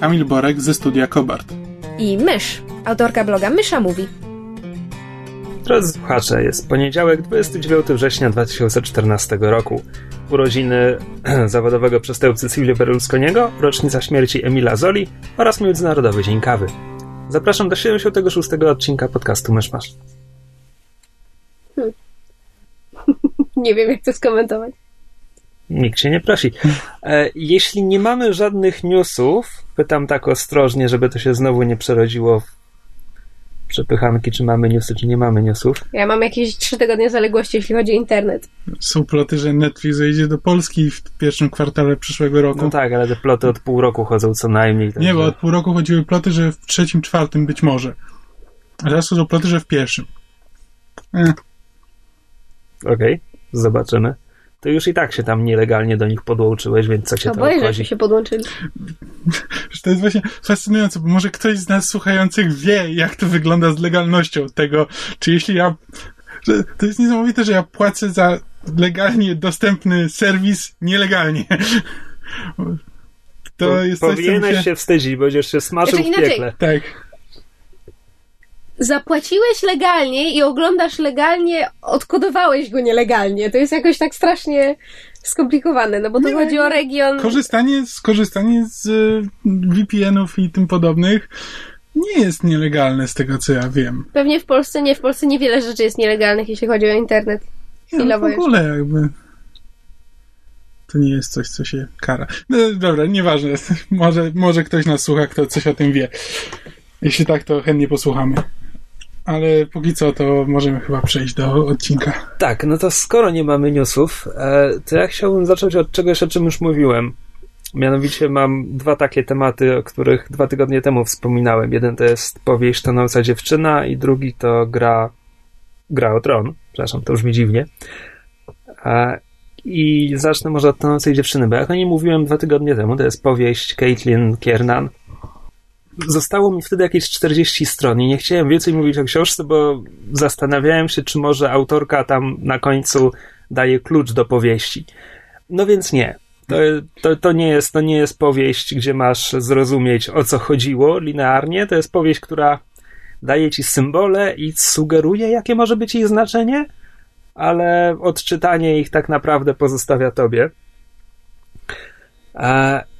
Kamil Borek ze studia Kobart. i Mysz, autorka bloga Mysza Mówi. Drodzy słuchacze, jest poniedziałek, 29 września 2014 roku. Urodziny zawodowego przestępcy Silvio Berlusconiego, rocznica śmierci Emila Zoli oraz Międzynarodowy Dzień Kawy. Zapraszam do 76 odcinka podcastu Myszmasz. Nie wiem, jak to skomentować. Nikt się nie prosi. E, jeśli nie mamy żadnych newsów, pytam tak ostrożnie, żeby to się znowu nie przerodziło w przepychanki, czy mamy newsy, czy nie mamy newsów. Ja mam jakieś trzy tygodnie zaległości, jeśli chodzi o internet. Są ploty, że Netflix zejdzie do Polski w pierwszym kwartale przyszłego roku. No tak, ale te ploty od pół roku chodzą co najmniej. Nie, także- bo od pół roku chodziły ploty, że w trzecim, czwartym być może. A teraz chodzą ploty, że w pierwszym. E, Okej, zobaczymy. To już i tak się tam nielegalnie do nich podłączyłeś, więc co cię to Oboje żeśmy się podłączyli. to jest właśnie fascynujące, bo może ktoś z nas słuchających wie, jak to wygląda z legalnością tego, czy jeśli ja... To jest niesamowite, że ja płacę za legalnie dostępny serwis nielegalnie. To jest coś, Powinieneś się... się wstydzić, będziesz się smażył Znaczy w inaczej. piekle. Tak. Zapłaciłeś legalnie i oglądasz legalnie, odkodowałeś go nielegalnie. To jest jakoś tak strasznie skomplikowane, no bo to Nie, chodzi o region... Korzystanie, skorzystanie z y, VPN-ów i tym podobnych nie jest nielegalne z tego, co ja wiem. Pewnie w Polsce nie, w Polsce niewiele rzeczy jest nielegalnych, jeśli chodzi o internet. Nie, no, w ogóle jakby to nie jest coś, co się kara. No dobra, nieważne. Może, może ktoś nas słucha, kto coś o tym wie. Jeśli tak, to chętnie posłuchamy. Ale póki co, to możemy chyba przejść do odcinka. Tak, no to skoro nie mamy newsów, e, to ja chciałbym zacząć od czegoś, o czym już mówiłem. Mianowicie mam dwa takie tematy, o których dwa tygodnie temu wspominałem. Jeden to jest powieść Tonąca dziewczyna i drugi to gra gra o tron. Przepraszam, to brzmi dziwnie. E, I zacznę może od Tonącej dziewczyny, bo jak o niej mówiłem dwa tygodnie temu, to jest powieść Caitlin Kiernan. Zostało mi wtedy jakieś 40 stron i nie chciałem więcej mówić o książce, bo zastanawiałem się, czy może autorka tam na końcu daje klucz do powieści. No więc nie. To, to, to, nie jest, to nie jest powieść, gdzie masz zrozumieć, o co chodziło linearnie. To jest powieść, która daje ci symbole i sugeruje, jakie może być ich znaczenie, ale odczytanie ich tak naprawdę pozostawia tobie.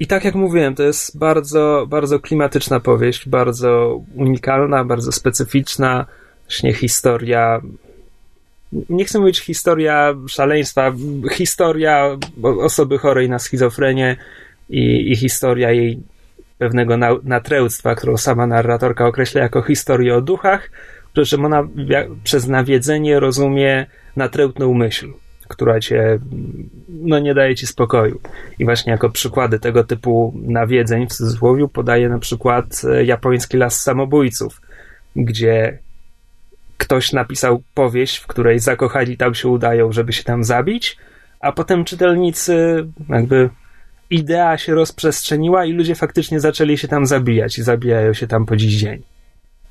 I tak jak mówiłem, to jest bardzo, bardzo klimatyczna powieść, bardzo unikalna, bardzo specyficzna, właśnie historia. Nie chcę mówić historia szaleństwa, historia osoby chorej na schizofrenię i, i historia jej pewnego na, natręctwa, którą sama narratorka określa jako historię o duchach, przy czym ona przez nawiedzenie rozumie natrętną myśl, która cię no, nie daje ci spokoju. I właśnie jako przykłady tego typu nawiedzeń w cudzysłowie podaje na przykład e, japoński las samobójców, gdzie ktoś napisał powieść, w której zakochani tam się udają, żeby się tam zabić, a potem czytelnicy jakby idea się rozprzestrzeniła i ludzie faktycznie zaczęli się tam zabijać i zabijają się tam po dziś dzień.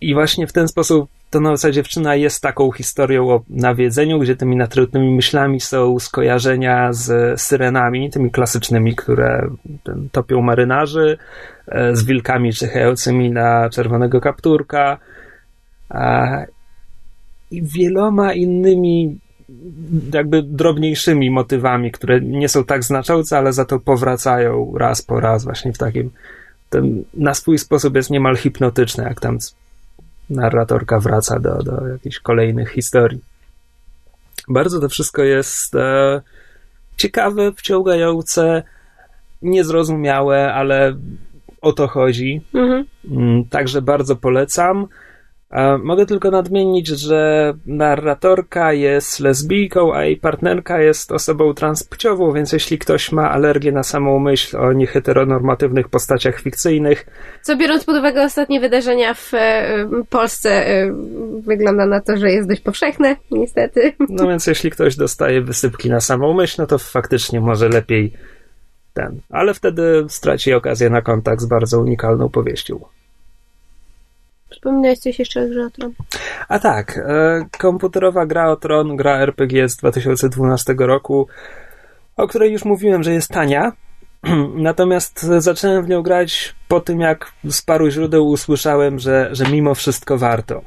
I właśnie w ten sposób Tonąca dziewczyna jest taką historią o nawiedzeniu, gdzie tymi natrętnymi myślami są skojarzenia z syrenami, tymi klasycznymi, które topią marynarzy, e, z wilkami czyhającymi na czerwonego kapturka i wieloma innymi jakby drobniejszymi motywami, które nie są tak znaczące, ale za to powracają raz po raz właśnie w takim ten na swój sposób jest niemal hipnotyczne, jak tam narratorka wraca do, do jakichś kolejnych historii. Bardzo to wszystko jest e, ciekawe, wciągające, niezrozumiałe, ale o to chodzi. Mhm. Mm, Także bardzo polecam. Mogę tylko nadmienić, że narratorka jest lesbijką, a jej partnerka jest osobą transpłciową, więc jeśli ktoś ma alergię na samą myśl o nieheteronormatywnych postaciach fikcyjnych. Co biorąc pod uwagę ostatnie wydarzenia w e, Polsce, e, wygląda na to, że jest dość powszechne, niestety. No więc jeśli ktoś dostaje wysypki na samą myśl, no to faktycznie może lepiej ten. Ale wtedy straci okazję na kontakt z bardzo unikalną powieścią. Przypominałeś coś jeszcze o grze o Tron? A tak, e, komputerowa gra o Tron, gra RPG z 2012 roku, o której już mówiłem, że jest tania. Natomiast zacząłem w nią grać po tym, jak z paru źródeł usłyszałem, że, że mimo wszystko warto.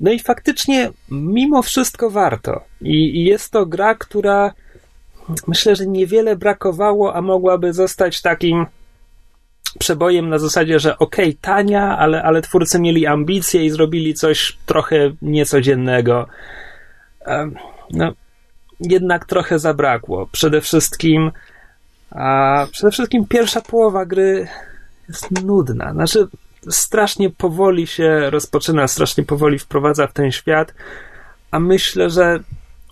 No i faktycznie, mimo wszystko warto. I, I jest to gra, która myślę, że niewiele brakowało, a mogłaby zostać takim przebojem na zasadzie, że okej, okay, tania, ale, ale twórcy mieli ambicje i zrobili coś trochę niecodziennego. No, jednak trochę zabrakło. Przede wszystkim, a przede wszystkim pierwsza połowa gry jest nudna. Znaczy, strasznie powoli się rozpoczyna, strasznie powoli wprowadza w ten świat, a myślę, że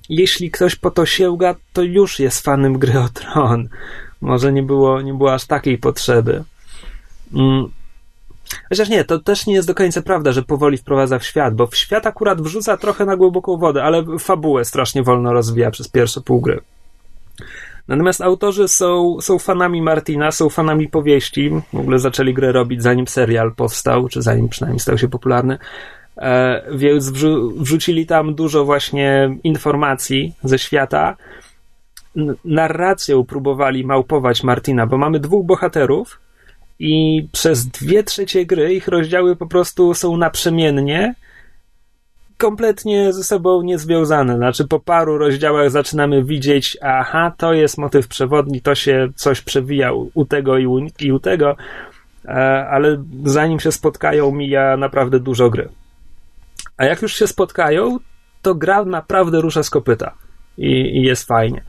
jeśli ktoś po to sięga, to już jest fanem gry o tron. Może nie było, nie było aż takiej potrzeby. Mm. Chociaż nie, to też nie jest do końca prawda, że powoli wprowadza w świat, bo w świat akurat wrzuca trochę na głęboką wodę, ale fabułę strasznie wolno rozwija przez pierwsze pół gry. Natomiast autorzy są, są fanami Martina, są fanami powieści. W ogóle zaczęli grę robić zanim serial powstał, czy zanim przynajmniej stał się popularny. E, więc wrzu- wrzucili tam dużo właśnie informacji ze świata. N- narracją próbowali małpować Martina, bo mamy dwóch bohaterów, i przez dwie trzecie gry ich rozdziały po prostu są naprzemiennie, kompletnie ze sobą niezwiązane. Znaczy, po paru rozdziałach zaczynamy widzieć, aha, to jest motyw przewodni, to się coś przewija u, tego i u, i u tego, e, ale zanim się spotkają, mija naprawdę dużo gry. A jak już się spotkają, to gra naprawdę rusza z kopyta i, i jest fajnie.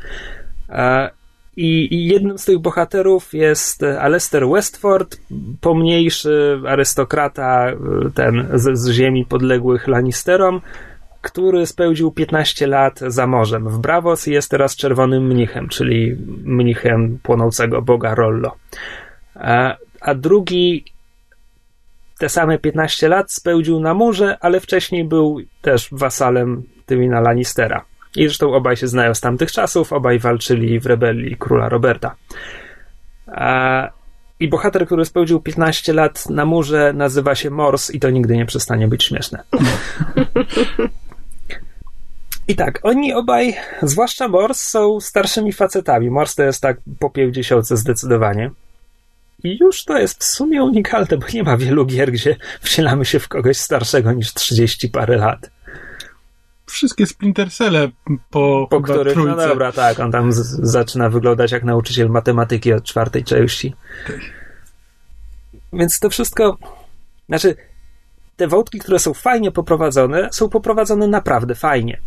E, i, jednym z tych bohaterów jest Alester Westford, pomniejszy arystokrata ten z, z ziemi podległych Lannisterom, który spełdził 15 lat za morzem w Bravos i jest teraz czerwonym mnichem, czyli mnichem płonącego boga Rollo. A, a drugi te same 15 lat spełdził na murze, ale wcześniej był też wasalem Tywina Lannistera. I zresztą obaj się znają z tamtych czasów, obaj walczyli w rebelii króla Roberta. I bohater, który spełdził 15 lat na murze, nazywa się Mors i to nigdy nie przestanie być śmieszne. I tak, oni obaj, zwłaszcza Mors, są starszymi facetami. Mors to jest tak po 50 zdecydowanie. I już to jest w sumie unikalne, bo nie ma wielu gier, gdzie wcielamy się w kogoś starszego niż 30 parę lat wszystkie Splinter Celle po, po których, no trójce. no dobra, tak, on tam z, zaczyna wyglądać jak nauczyciel matematyki od czwartej części. Okay. Więc to wszystko, znaczy, te wątki, które są fajnie poprowadzone, są poprowadzone naprawdę fajnie.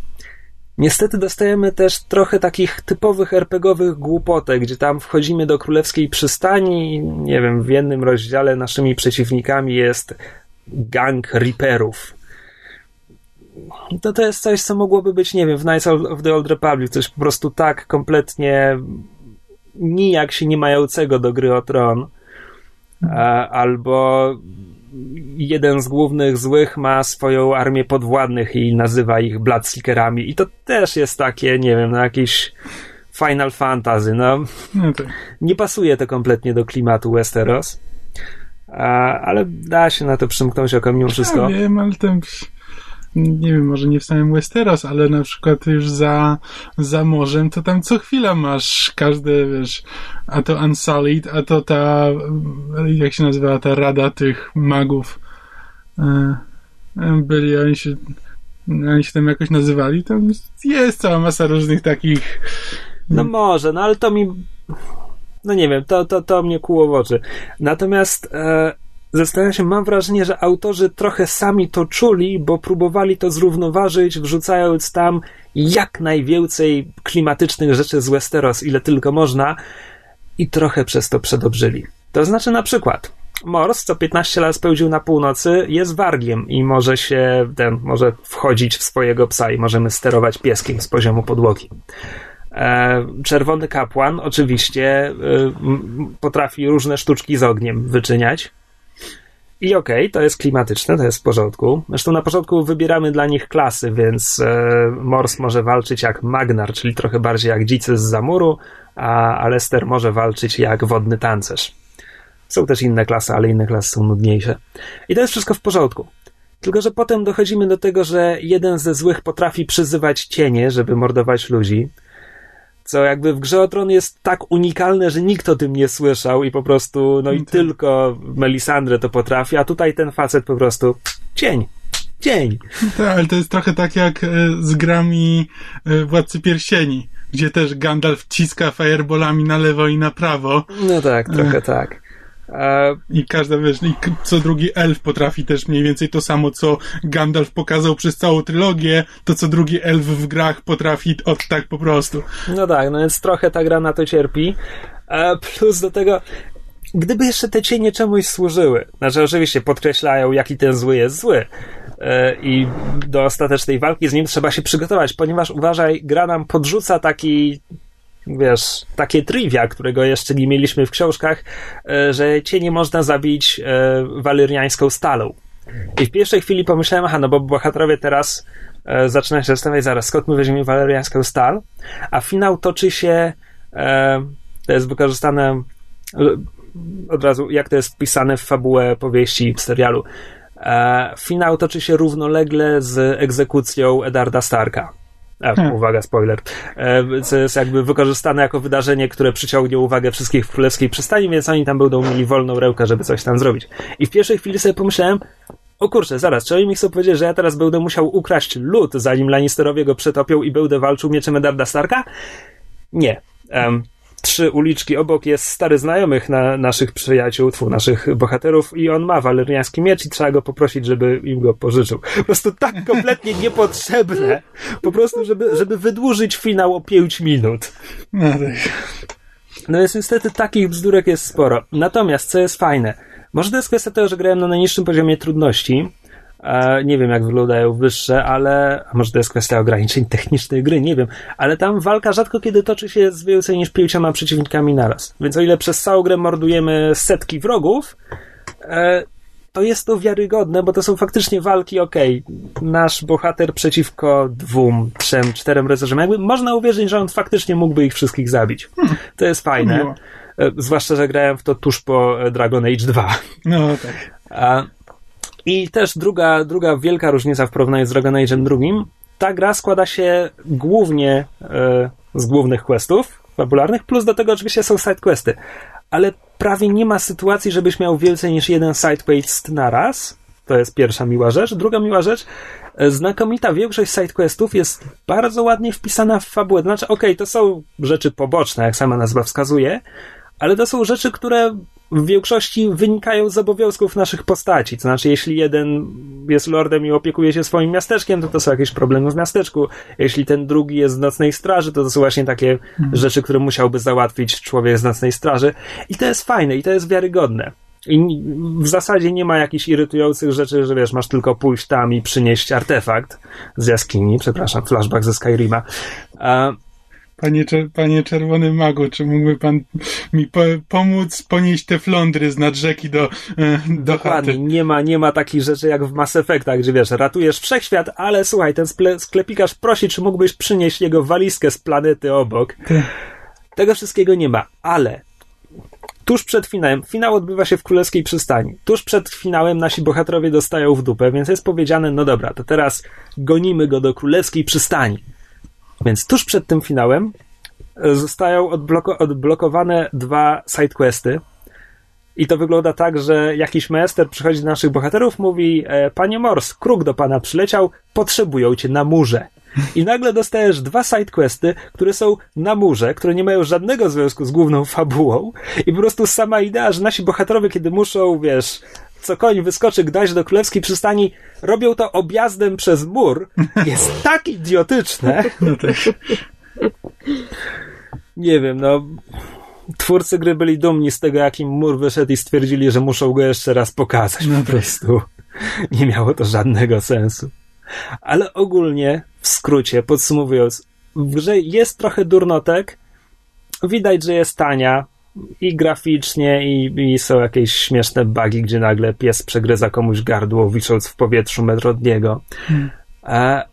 Niestety dostajemy też trochę takich typowych RPGowych głupotek, gdzie tam wchodzimy do królewskiej przystani i nie wiem, w jednym rozdziale naszymi przeciwnikami jest gang Reaperów to to jest coś, co mogłoby być, nie wiem, w Knights of the Old Republic, coś po prostu tak kompletnie nijak się nie mającego do gry o tron. Albo jeden z głównych złych ma swoją armię podwładnych i nazywa ich Bloodseekerami. I to też jest takie, nie wiem, no jakieś Final Fantasy. No, no tak. nie pasuje to kompletnie do klimatu Westeros. ale da się na to przymknąć okiem mimo wszystko. Ja wiem, ale ten nie wiem, może nie w samym Westeros, ale na przykład już za, za morzem, to tam co chwila masz każde, wiesz, a to Unsullied, a to ta, jak się nazywa ta rada tych magów. E, e, byli, oni się, oni się tam jakoś nazywali, tam jest cała masa różnych takich. No może, no ale to mi, no nie wiem, to, to, to mnie kłuło w oczy. Natomiast, e Zastanawiam się, mam wrażenie, że autorzy trochę sami to czuli, bo próbowali to zrównoważyć, wrzucając tam jak najwięcej klimatycznych rzeczy z Westeros, ile tylko można, i trochę przez to przedobrzyli. To znaczy, na przykład, Mors, co 15 lat spełdził na północy, jest wargiem i może się, ten, może wchodzić w swojego psa i możemy sterować pieskiem z poziomu podłogi. E, czerwony kapłan oczywiście potrafi różne sztuczki z ogniem wyczyniać. I okej, okay, to jest klimatyczne, to jest w porządku. Zresztą na początku wybieramy dla nich klasy, więc e, Mors może walczyć jak Magnar, czyli trochę bardziej jak dzicy z Zamuru, a Alester może walczyć jak wodny tancerz. Są też inne klasy, ale inne klasy są nudniejsze. I to jest wszystko w porządku. Tylko, że potem dochodzimy do tego, że jeden ze złych potrafi przyzywać cienie, żeby mordować ludzi co jakby w Grze o Tron jest tak unikalne, że nikt o tym nie słyszał i po prostu, no i tak. tylko Melisandre to potrafi, a tutaj ten facet po prostu cień. Cień. Tak, ale to jest trochę tak jak e, z grami e, Władcy Pierścieni, gdzie też Gandalf ciska fireballami na lewo i na prawo. No tak, trochę e, tak. I każda, wiesz, i co drugi elf potrafi też mniej więcej to samo, co Gandalf pokazał przez całą trylogię, to co drugi elf w grach potrafi od tak po prostu. No tak, no więc trochę ta gra na to cierpi. Plus do tego, gdyby jeszcze te cienie czemuś służyły, znaczy oczywiście podkreślają, jaki ten zły jest zły, e, i do ostatecznej walki z nim trzeba się przygotować, ponieważ uważaj, gra nam podrzuca taki wiesz, takie trivia, którego jeszcze nie mieliśmy w książkach, e, że cię nie można zabić e, walyriańską stalą. I w pierwszej chwili pomyślałem, aha, no bo bohaterowie teraz e, zaczynają się zastanawiać, zaraz, skąd my weźmiemy walyriańską stal? A finał toczy się, to jest wykorzystane od razu, jak to jest wpisane w fabułę powieści w serialu. Finał toczy się równolegle z egzekucją Edarda Starka. A, hmm. uwaga, spoiler. E, co jest jakby wykorzystane jako wydarzenie, które przyciągnie uwagę wszystkich w królewskiej przystani, więc oni tam będą mieli wolną rękę, żeby coś tam zrobić. I w pierwszej chwili sobie pomyślałem, o kurczę, zaraz, czy oni mi chcą powiedzieć, że ja teraz będę musiał ukraść lód, zanim Lannisterowie go przetopią i będę walczył mieczem Edarda Starka? Nie. Um, trzy uliczki obok jest stary znajomych na naszych przyjaciół, tfu, naszych bohaterów i on ma waleriański miecz i trzeba go poprosić, żeby im go pożyczył. Po prostu tak kompletnie niepotrzebne, po prostu, żeby, żeby wydłużyć finał o pięć minut. No, tak. no więc niestety takich bzdurek jest sporo. Natomiast, co jest fajne, może to jest kwestia tego, że grałem na najniższym poziomie trudności, nie wiem, jak wyglądają wyższe, ale a może to jest kwestia ograniczeń technicznych gry, nie wiem. Ale tam walka rzadko kiedy toczy się z więcej niż pięcioma przeciwnikami naraz. Więc o ile przez całą grę mordujemy setki wrogów, e, to jest to wiarygodne, bo to są faktycznie walki, okej, okay, nasz bohater przeciwko dwóm, trzem, czterem rycerzom. Jakby można uwierzyć, że on faktycznie mógłby ich wszystkich zabić. Hmm. To jest fajne. E, zwłaszcza, że grałem w to tuż po Dragon Age 2. No tak. A, i też druga, druga wielka różnica w porównaniu z Dragon Age'em drugim, ta gra składa się głównie e, z głównych questów fabularnych, plus do tego oczywiście są side questy. Ale prawie nie ma sytuacji, żebyś miał więcej niż jeden side quest na raz. To jest pierwsza miła rzecz. Druga miła rzecz, e, znakomita większość side questów jest bardzo ładnie wpisana w fabułę. Znaczy, okej, okay, to są rzeczy poboczne, jak sama nazwa wskazuje, ale to są rzeczy, które w większości wynikają z obowiązków naszych postaci. To znaczy, jeśli jeden jest lordem i opiekuje się swoim miasteczkiem, to to są jakieś problemy w miasteczku. Jeśli ten drugi jest z nocnej straży, to to są właśnie takie mhm. rzeczy, które musiałby załatwić człowiek z nocnej straży. I to jest fajne i to jest wiarygodne. I w zasadzie nie ma jakichś irytujących rzeczy, że wiesz, masz tylko pójść tam i przynieść artefakt z jaskini, przepraszam, flashback ze Skyrima. Panie, panie Czerwony Magu, czy mógłby pan mi po, pomóc ponieść te flądry z nad rzeki do, e, do Dokładnie, chaty? nie ma, nie ma takich rzeczy jak w Mass Effectach, gdzie wiesz, ratujesz wszechświat, ale słuchaj, ten sklepikarz prosi, czy mógłbyś przynieść jego walizkę z planety obok. Tego wszystkiego nie ma, ale tuż przed finałem, finał odbywa się w Królewskiej Przystani. Tuż przed finałem nasi bohaterowie dostają w dupę, więc jest powiedziane, no dobra, to teraz gonimy go do Królewskiej Przystani. Więc tuż przed tym finałem e, zostają odbloko- odblokowane dwa sidequesty. I to wygląda tak, że jakiś maester przychodzi do naszych bohaterów, mówi: e, Panie Mors, kruk do pana przyleciał, potrzebują cię na murze. I nagle dostajesz dwa sidequesty, które są na murze, które nie mają żadnego związku z główną fabułą. I po prostu sama idea, że nasi bohaterowie, kiedy muszą, wiesz, co koń wyskoczy Gdańsk do Królewskiej Przystani, robią to objazdem przez mur, jest tak idiotyczne. No tak. Nie wiem, no. twórcy gry byli dumni z tego, jakim mur wyszedł i stwierdzili, że muszą go jeszcze raz pokazać. No po tak. prostu nie miało to żadnego sensu. Ale ogólnie, w skrócie, podsumowując, w grze jest trochę durnotek. Widać, że jest tania i graficznie, i, i są jakieś śmieszne bugi, gdzie nagle pies przegryza komuś gardło, wisząc w powietrzu metr od niego. E,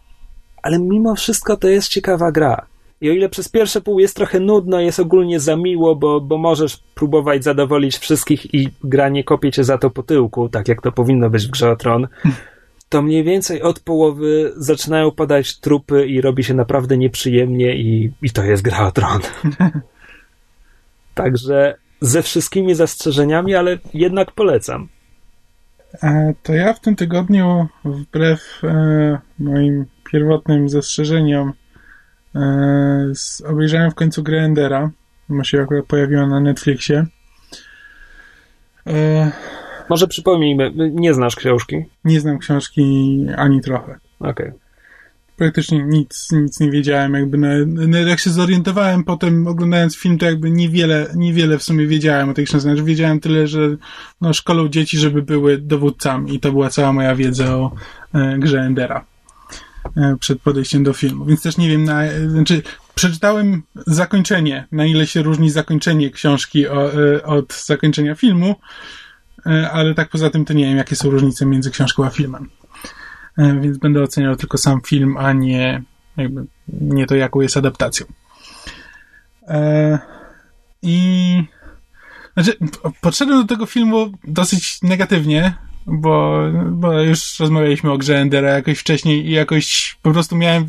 ale mimo wszystko to jest ciekawa gra. I o ile przez pierwsze pół jest trochę nudno, jest ogólnie za miło, bo, bo możesz próbować zadowolić wszystkich i gra nie kopie cię za to po tyłku, tak jak to powinno być w grze o Tron, to mniej więcej od połowy zaczynają padać trupy i robi się naprawdę nieprzyjemnie i, i to jest gra o Tron. Także ze wszystkimi zastrzeżeniami, ale jednak polecam. E, To ja w tym tygodniu, wbrew e, moim pierwotnym zastrzeżeniom, e, obejrzałem w końcu grę Endera, bo się akurat pojawiła na Netflixie. Może przypomnijmy, nie znasz książki? nie znam książki ani trochę. Okej. Praktycznie nic, nic nie wiedziałem, jakby na, na, jak się zorientowałem potem oglądając film, to jakby niewiele, niewiele w sumie wiedziałem o tej książce. Znaczy wiedziałem tyle, że no, szkolą dzieci, żeby były dowódcami i to była cała moja wiedza o e, grze Endera e, przed podejściem do filmu. Więc też nie wiem, na, e, znaczy przeczytałem zakończenie, na ile się różni zakończenie książki o, e, od zakończenia filmu, ale tak poza tym to nie wiem, jakie są różnice między książką a filmem. E, więc będę oceniał tylko sam film, a nie jakby nie to, jaką jest adaptacją. E, I znaczy, podszedłem do tego filmu dosyć negatywnie, bo, bo już rozmawialiśmy o grze Endera jakoś wcześniej i jakoś po prostu miałem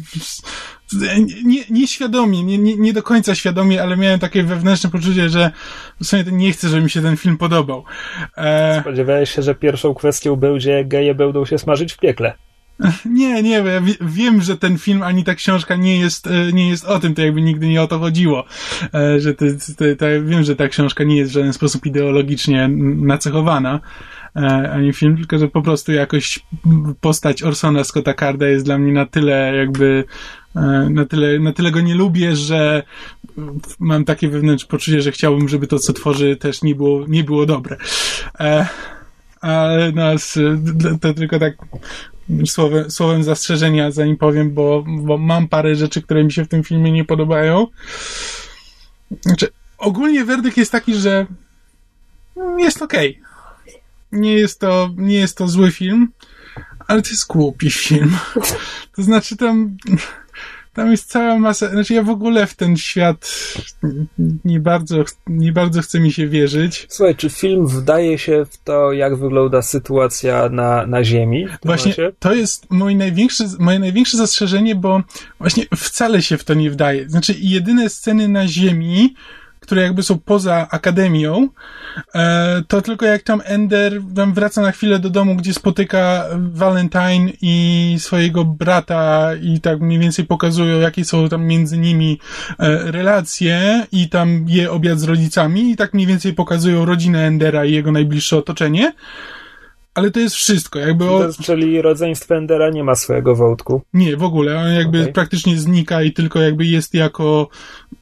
nie, nieświadomie, nie, nie, nie do końca świadomie, ale miałem takie wewnętrzne poczucie, że w sumie nie chcę, żeby mi się ten film podobał. E, Spodziewałeś się, że pierwszą kwestią będzie geje będą się smażyć w piekle. Nie, nie, bo ja wie, wiem, że ten film ani ta książka nie jest, e, nie jest o tym, to jakby nigdy nie o to chodziło. E, Że to, to, to, wiem, że ta książka nie jest w żaden sposób ideologicznie nacechowana, ani film, tylko że po prostu jakoś postać Orsona Scotta Carda jest dla mnie na tyle jakby e, na tyle, na tyle go nie lubię, że mam takie wewnętrzne poczucie, że chciałbym, żeby to, co tworzy, też nie było, nie było dobre. E, ale nas, to tylko tak słowem, słowem zastrzeżenia, zanim powiem, bo, bo mam parę rzeczy, które mi się w tym filmie nie podobają. Znaczy, ogólnie werdykt jest taki, że jest okej. Nie jest to, nie jest to zły film, ale to jest głupi film. To znaczy tam, tam jest cała masa, znaczy ja w ogóle w ten świat nie bardzo, nie bardzo chce mi się wierzyć. Słuchaj, czy film wdaje się w to, jak wygląda sytuacja na, na Ziemi? Właśnie momencie? to jest moje największe, moje największe zastrzeżenie, bo właśnie wcale się w to nie wdaje. Znaczy, jedyne sceny na Ziemi, które jakby są poza akademią, e, to tylko jak tam Ender wraca na chwilę do domu, gdzie spotyka Valentine i swojego brata i tak mniej więcej pokazują, jakie są tam między nimi e, relacje i tam je obiad z rodzicami i tak mniej więcej pokazują rodzinę Endera i jego najbliższe otoczenie. Ale to jest wszystko, jakby o, Czyli rodzeństwo Endera nie ma swojego wątku. nie, w ogóle. On jakby Okej. praktycznie znika i tylko jakby jest jako,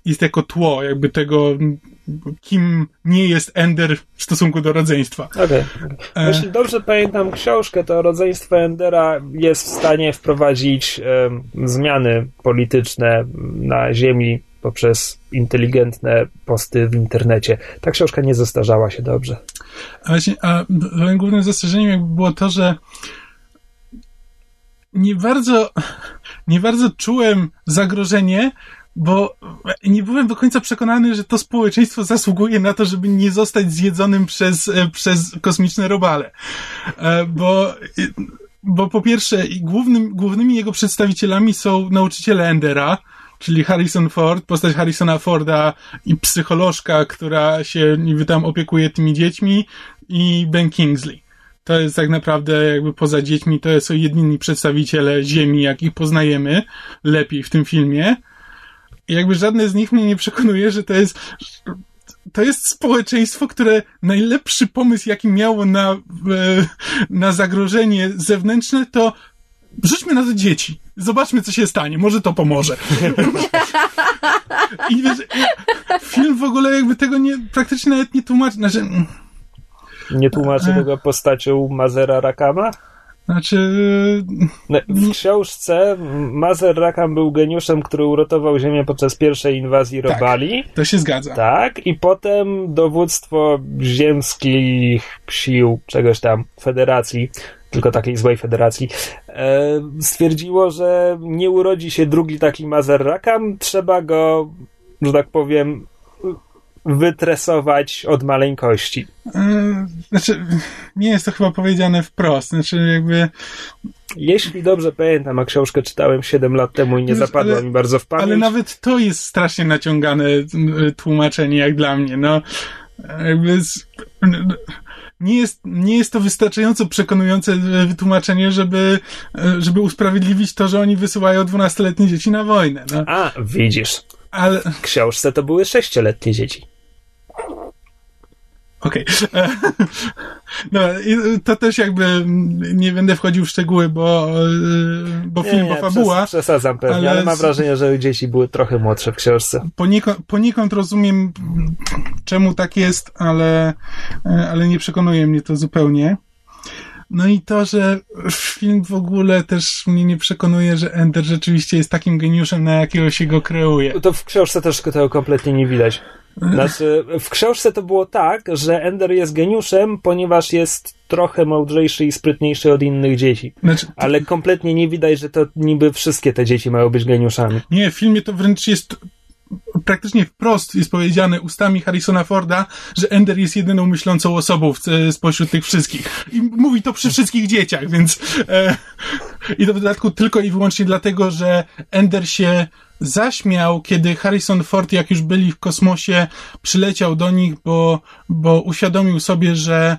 jest jako tło, jakby tego, kim nie jest Ender w stosunku do rodzeństwa. Okej. E. Jeśli dobrze pamiętam książkę, to rodzeństwo Endera jest w stanie wprowadzić zmiany polityczne na Ziemi poprzez inteligentne posty w internecie. Ta książka nie zestarzała się dobrze. A właśnie, a głównym zastrzeżeniem było to, że nie bardzo, nie bardzo czułem zagrożenie, bo nie byłem do końca przekonany, że to społeczeństwo zasługuje na to, żeby nie zostać zjedzonym przez, e, przez kosmiczne robale. E, Bo, bo po pierwsze, głównym, głównymi jego przedstawicielami są nauczyciele Endera, czyli Harrison Ford, postać Harrisona Forda i psycholożka, która się niby tam opiekuje tymi dziećmi i Ben Kingsley. To jest tak naprawdę jakby poza dziećmi, to są jedyni przedstawiciele Ziemi, jakich poznajemy lepiej w tym filmie. I jakby żadne z nich mnie nie przekonuje, że to jest to jest społeczeństwo, które najlepszy pomysł, jaki miało na, e, na zagrożenie zewnętrzne, to rzućmy na to dzieci. Zobaczmy, co się stanie. Może to pomoże. I wiesz, film w ogóle jakby tego nie, praktycznie nawet nie tłumaczy. Znaczy, Nie tłumaczy E. tego postacią Mazera Rakama? znaczy No, W książce Mazer Rakam był geniuszem, który uratował Ziemię podczas pierwszej inwazji Tak. Robali. to się zgadza. Tak, i potem dowództwo ziemskich sił, czegoś tam, federacji, tylko takiej złej federacji, e, stwierdziło, że nie urodzi się drugi taki Mazer Rakam, trzeba go, że tak powiem, wytresować od maleńkości. E, Znaczy, nie jest to chyba powiedziane wprost. Znaczy, jakby. Jeśli dobrze pamiętam, a książkę czytałem 7 lat temu i nie Wiesz, zapadła ale- mi bardzo w pamięć. Ale nawet to jest strasznie naciągane tłumaczenie, jak dla mnie. No, jakby. z- Nie jest, nie jest to wystarczająco przekonujące y, wytłumaczenie, żeby, y, żeby usprawiedliwić to, że oni wysyłają 12-letnie dzieci na wojnę. No, A, widzisz, ale. w książce to były sześcioletnie dzieci. Okej. E, No, to też jakby nie będę wchodził w szczegóły, bo, y, bo film, bo fabuła. przes- przesadzam pewnie, ale, ale mam wrażenie, że dzieci były trochę młodsze w książce. Poniekąd, poniekąd rozumiem, czemu tak jest, ale, e, ale nie przekonuje mnie to zupełnie. No i to, że film w ogóle też mnie nie przekonuje, że Ender rzeczywiście jest takim geniuszem, na jakiego się go kreuje. To w książce też tego kompletnie nie widać. Znaczy, w książce to było tak, że Ender jest geniuszem, ponieważ jest trochę mądrzejszy i sprytniejszy od innych dzieci. Znaczy, Ale kompletnie nie widać, że to niby wszystkie te dzieci mają być geniuszami. nie, w filmie to wręcz jest praktycznie wprost jest powiedziane ustami Harrisona Forda, że Ender jest jedyną myślącą osobą w, spośród tych wszystkich. I mówi to przy wszystkich dzieciach, więc e, i to w dodatku tylko i wyłącznie dlatego, że Ender się zaśmiał, kiedy Harrison Ford, jak już byli w kosmosie, przyleciał do nich, bo, bo uświadomił sobie, że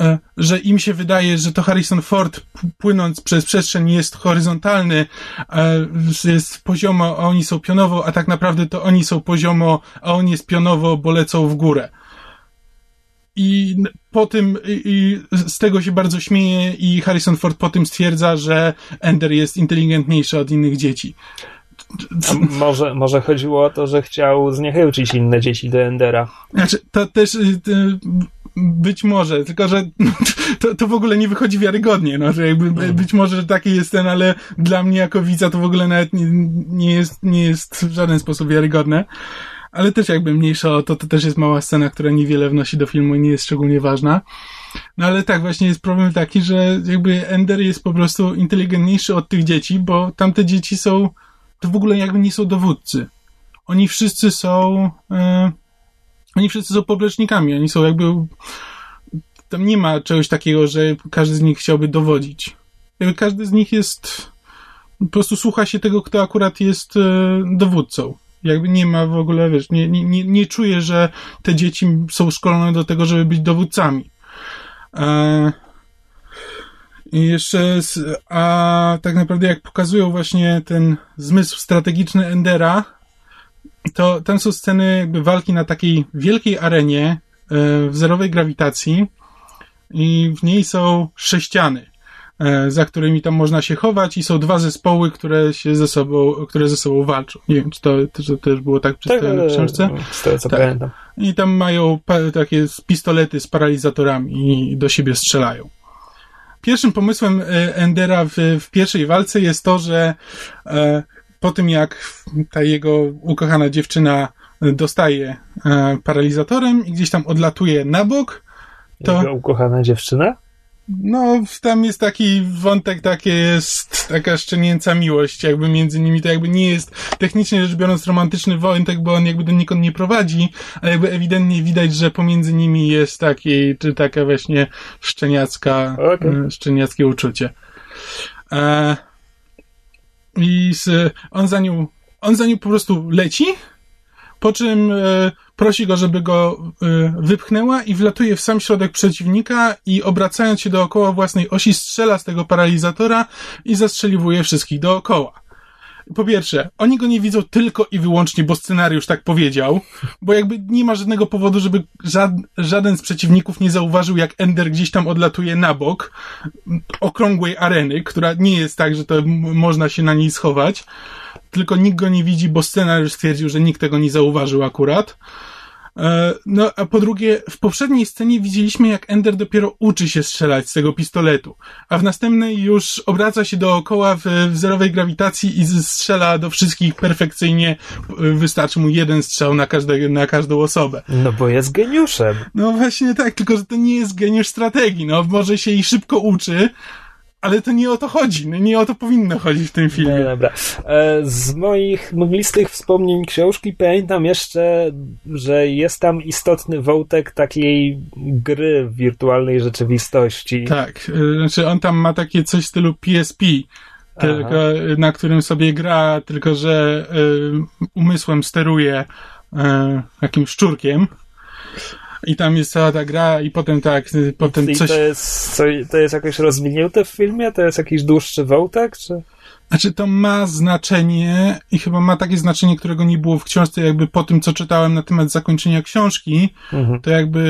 e, że im się wydaje, że to Harrison Ford płynąc przez przestrzeń jest horyzontalny, e, jest poziomo, a oni są pionowo, a tak naprawdę to oni są poziomo, a on jest pionowo, bo lecą w górę. I po tym, i z tego się bardzo śmieje i Harrison Ford po tym stwierdza, że Ender jest inteligentniejszy od innych dzieci. Może, może chodziło o to, że chciał zniechęcić inne dzieci do Endera. Znaczy, to też y, y, być może, tylko że to, to w ogóle nie wychodzi wiarygodnie, no, że jakby Mhm. być może że taki jest ten, ale dla mnie jako widza to w ogóle nawet nie, nie, jest, nie jest w żaden sposób wiarygodne. Ale też jakby mniejsza o to, to też jest mała scena, która niewiele wnosi do filmu i nie jest szczególnie ważna. No ale tak, właśnie jest problem taki, że jakby Ender jest po prostu inteligentniejszy od tych dzieci, bo tamte dzieci są, to w ogóle jakby nie są dowódcy. Oni wszyscy są, e, oni wszyscy są poplecznikami, oni są jakby, tam nie ma czegoś takiego, że każdy z nich chciałby dowodzić. Jakby każdy z nich jest, po prostu słucha się tego, kto akurat jest e, dowódcą. Jakby nie ma w ogóle, wiesz, nie, nie, nie, nie czuję, że te dzieci są szkolone do tego, żeby być dowódcami. E, I jeszcze, z, a tak naprawdę jak pokazują właśnie ten zmysł strategiczny Endera, to tam są sceny jakby walki na takiej wielkiej arenie e, w zerowej grawitacji i w niej są sześciany, e, za którymi tam można się chować i są dwa zespoły, które się ze sobą, które ze sobą walczą. Nie wiem, czy to, to też było tak przedstawione w książce. z tego co Tak. pamiętam. I tam mają takie pistolety z paralizatorami i do siebie strzelają. Pierwszym pomysłem e, Endera w, w pierwszej walce jest to, że e, po tym jak ta jego ukochana dziewczyna dostaje e, paralizatorem i gdzieś tam odlatuje na bok, to Jego ukochana dziewczyna? No tam jest taki wątek, takie jest taka szczenięca miłość jakby między nimi, to jakby nie jest technicznie rzecz biorąc romantyczny wątek, bo on jakby do nikąd nie prowadzi, ale jakby ewidentnie widać, że pomiędzy nimi jest taki, czy taka właśnie szczeniacka, Okej. e, szczeniackie uczucie. E, I z, on za nią, on za nią po prostu leci, po czym e, prosi go, żeby go e, wypchnęła i wlatuje w sam środek przeciwnika i obracając się dookoła własnej osi strzela z tego paralizatora i zastrzeliwuje wszystkich dookoła. Po pierwsze, oni go nie widzą tylko i wyłącznie, bo scenariusz tak powiedział, bo jakby nie ma żadnego powodu, żeby żad, żaden z przeciwników nie zauważył, jak Ender gdzieś tam odlatuje na bok okrągłej areny, która nie jest tak, że to można się na niej schować, tylko nikt go nie widzi, bo scenariusz stwierdził, że nikt tego nie zauważył akurat. E, No, a po drugie, w poprzedniej scenie widzieliśmy, jak Ender dopiero uczy się strzelać z tego pistoletu, a w następnej już obraca się dookoła w, w zerowej grawitacji i strzela do wszystkich perfekcyjnie. Wystarczy mu jeden strzał na, każde, na każdą osobę. No bo jest geniuszem. No właśnie tak, tylko że to nie jest geniusz strategii. No, może się jej szybko uczy, ale to nie o to chodzi. No, nie o to powinno chodzić w tym No filmie. dobra. E, Z moich mglistych wspomnień książki pamiętam jeszcze, że jest tam istotny wątek takiej gry w wirtualnej rzeczywistości. Tak, y, znaczy on tam ma takie coś w stylu PSP, tylko, y, na którym sobie gra, tylko że y, umysłem steruje y, jakimś szczurkiem. I tam jest cała ta gra i potem tak, y, potem I coś... to jest, co, to jest jakoś rozwinięte w filmie? To jest jakiś dłuższy wątek? Czy... Znaczy to ma znaczenie i chyba ma takie znaczenie, którego nie było w książce, jakby po tym, co czytałem na temat zakończenia książki, Mhm. to jakby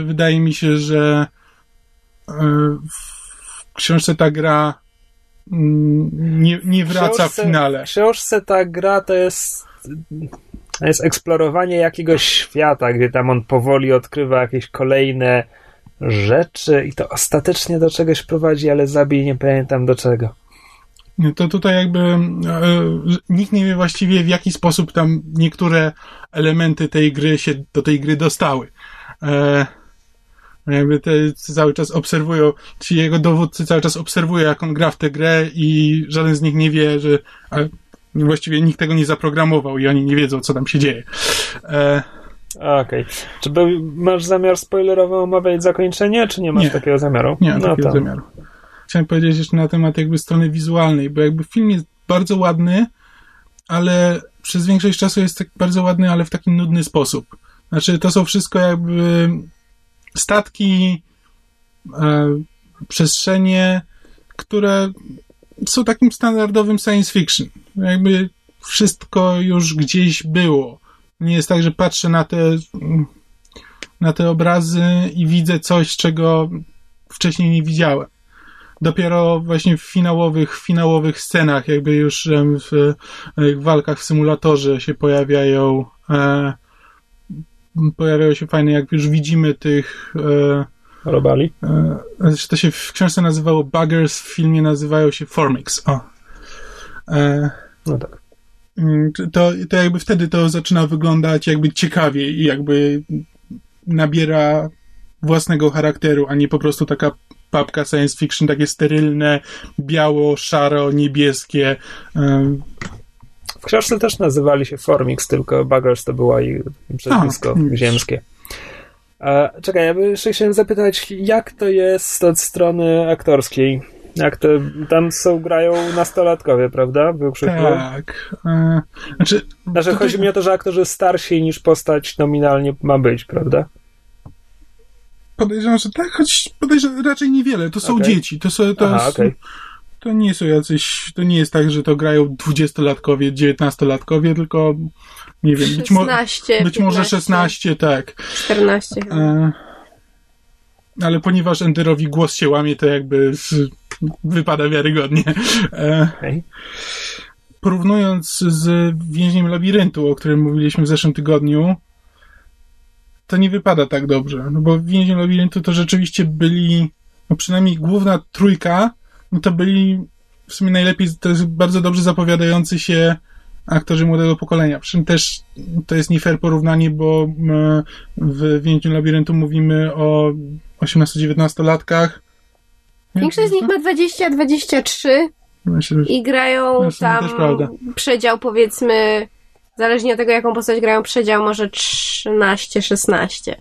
y, wydaje mi się, że y, w książce ta gra mm, nie, nie wraca w finale. W książce ta gra to jest, jest eksplorowanie jakiegoś świata, gdzie tam on powoli odkrywa jakieś kolejne rzeczy i to ostatecznie do czegoś prowadzi, ale zabij nie pamiętam do czego. Nie, To tutaj jakby e, nikt nie wie właściwie w jaki sposób tam niektóre elementy tej gry się do tej gry dostały. E, jakby te cały czas obserwują, ci jego dowódcy cały czas obserwują, jak on gra w tę grę i żaden z nich nie wie, że właściwie nikt tego nie zaprogramował i oni nie wiedzą, co tam się dzieje. E, Okej. Czy był, masz zamiar spoilerowo omawiać zakończenie, czy nie masz Nie. takiego zamiaru? Nie mam no takiego to- zamiaru. Chciałem powiedzieć jeszcze na temat jakby strony wizualnej, bo jakby film jest bardzo ładny, ale przez większość czasu jest tak bardzo ładny, ale w taki nudny sposób. Znaczy, to są wszystko jakby statki, e, przestrzenie, które są takim standardowym science fiction. Jakby wszystko już gdzieś było. Nie jest tak, że patrzę na te, na te obrazy i widzę coś, czego wcześniej nie widziałem. Dopiero właśnie w finałowych, finałowych scenach, jakby już w, w walkach w symulatorze się pojawiają e, pojawiają się fajne, jak już widzimy tych e, Robali? e, znaczy to się w książce nazywało Buggers, w filmie nazywają się Formix. O. E, No tak. Mm, to, to jakby wtedy to zaczyna wyglądać jakby ciekawiej i jakby nabiera własnego charakteru, a nie po prostu taka papka science fiction, takie sterylne, biało, szaro, niebieskie. Em, W książce też nazywali się Formix, tylko Buggers to była ich widzisz. ziemskie. E, czekaj, ja bym jeszcze chciałem zapytać, jak to jest od strony aktorskiej? Jak to, tam są, grają nastolatkowie, prawda? Większości tak. E, znaczy, Znaczy, tutaj- chodzi mi o to, że aktorzy starsi niż postać nominalnie ma być, prawda? podejrzewam, że tak, choć podejrzewam raczej niewiele. To są Okej. dzieci. To, są, to, Aha, okej. To nie są jacyś, to nie jest tak, że to grają dwudziestolatkowie, dziewiętnastolatkowie, tylko nie wiem, być, mo- 16, być może 15, 16, tak. 14 chyba. E, ale ponieważ Enderowi głos się łamie, to jakby z, wypada wiarygodnie. E, Okej. porównując z więźniem labiryntu, o którym mówiliśmy w zeszłym tygodniu, to nie wypada tak dobrze. No bo w więźniu labiryntu to rzeczywiście byli, no przynajmniej główna trójka, no to byli w sumie najlepiej, to jest bardzo dobrze zapowiadający się aktorzy młodego pokolenia. Przy czym też to jest nie fair porównanie, bo m, w więźniu labiryntu mówimy o 18-19 latkach. Większość z nich ma 20-23 Myślę, że i grają tam przedział powiedzmy, zależnie od tego jaką postać grają, przedział może 13-16.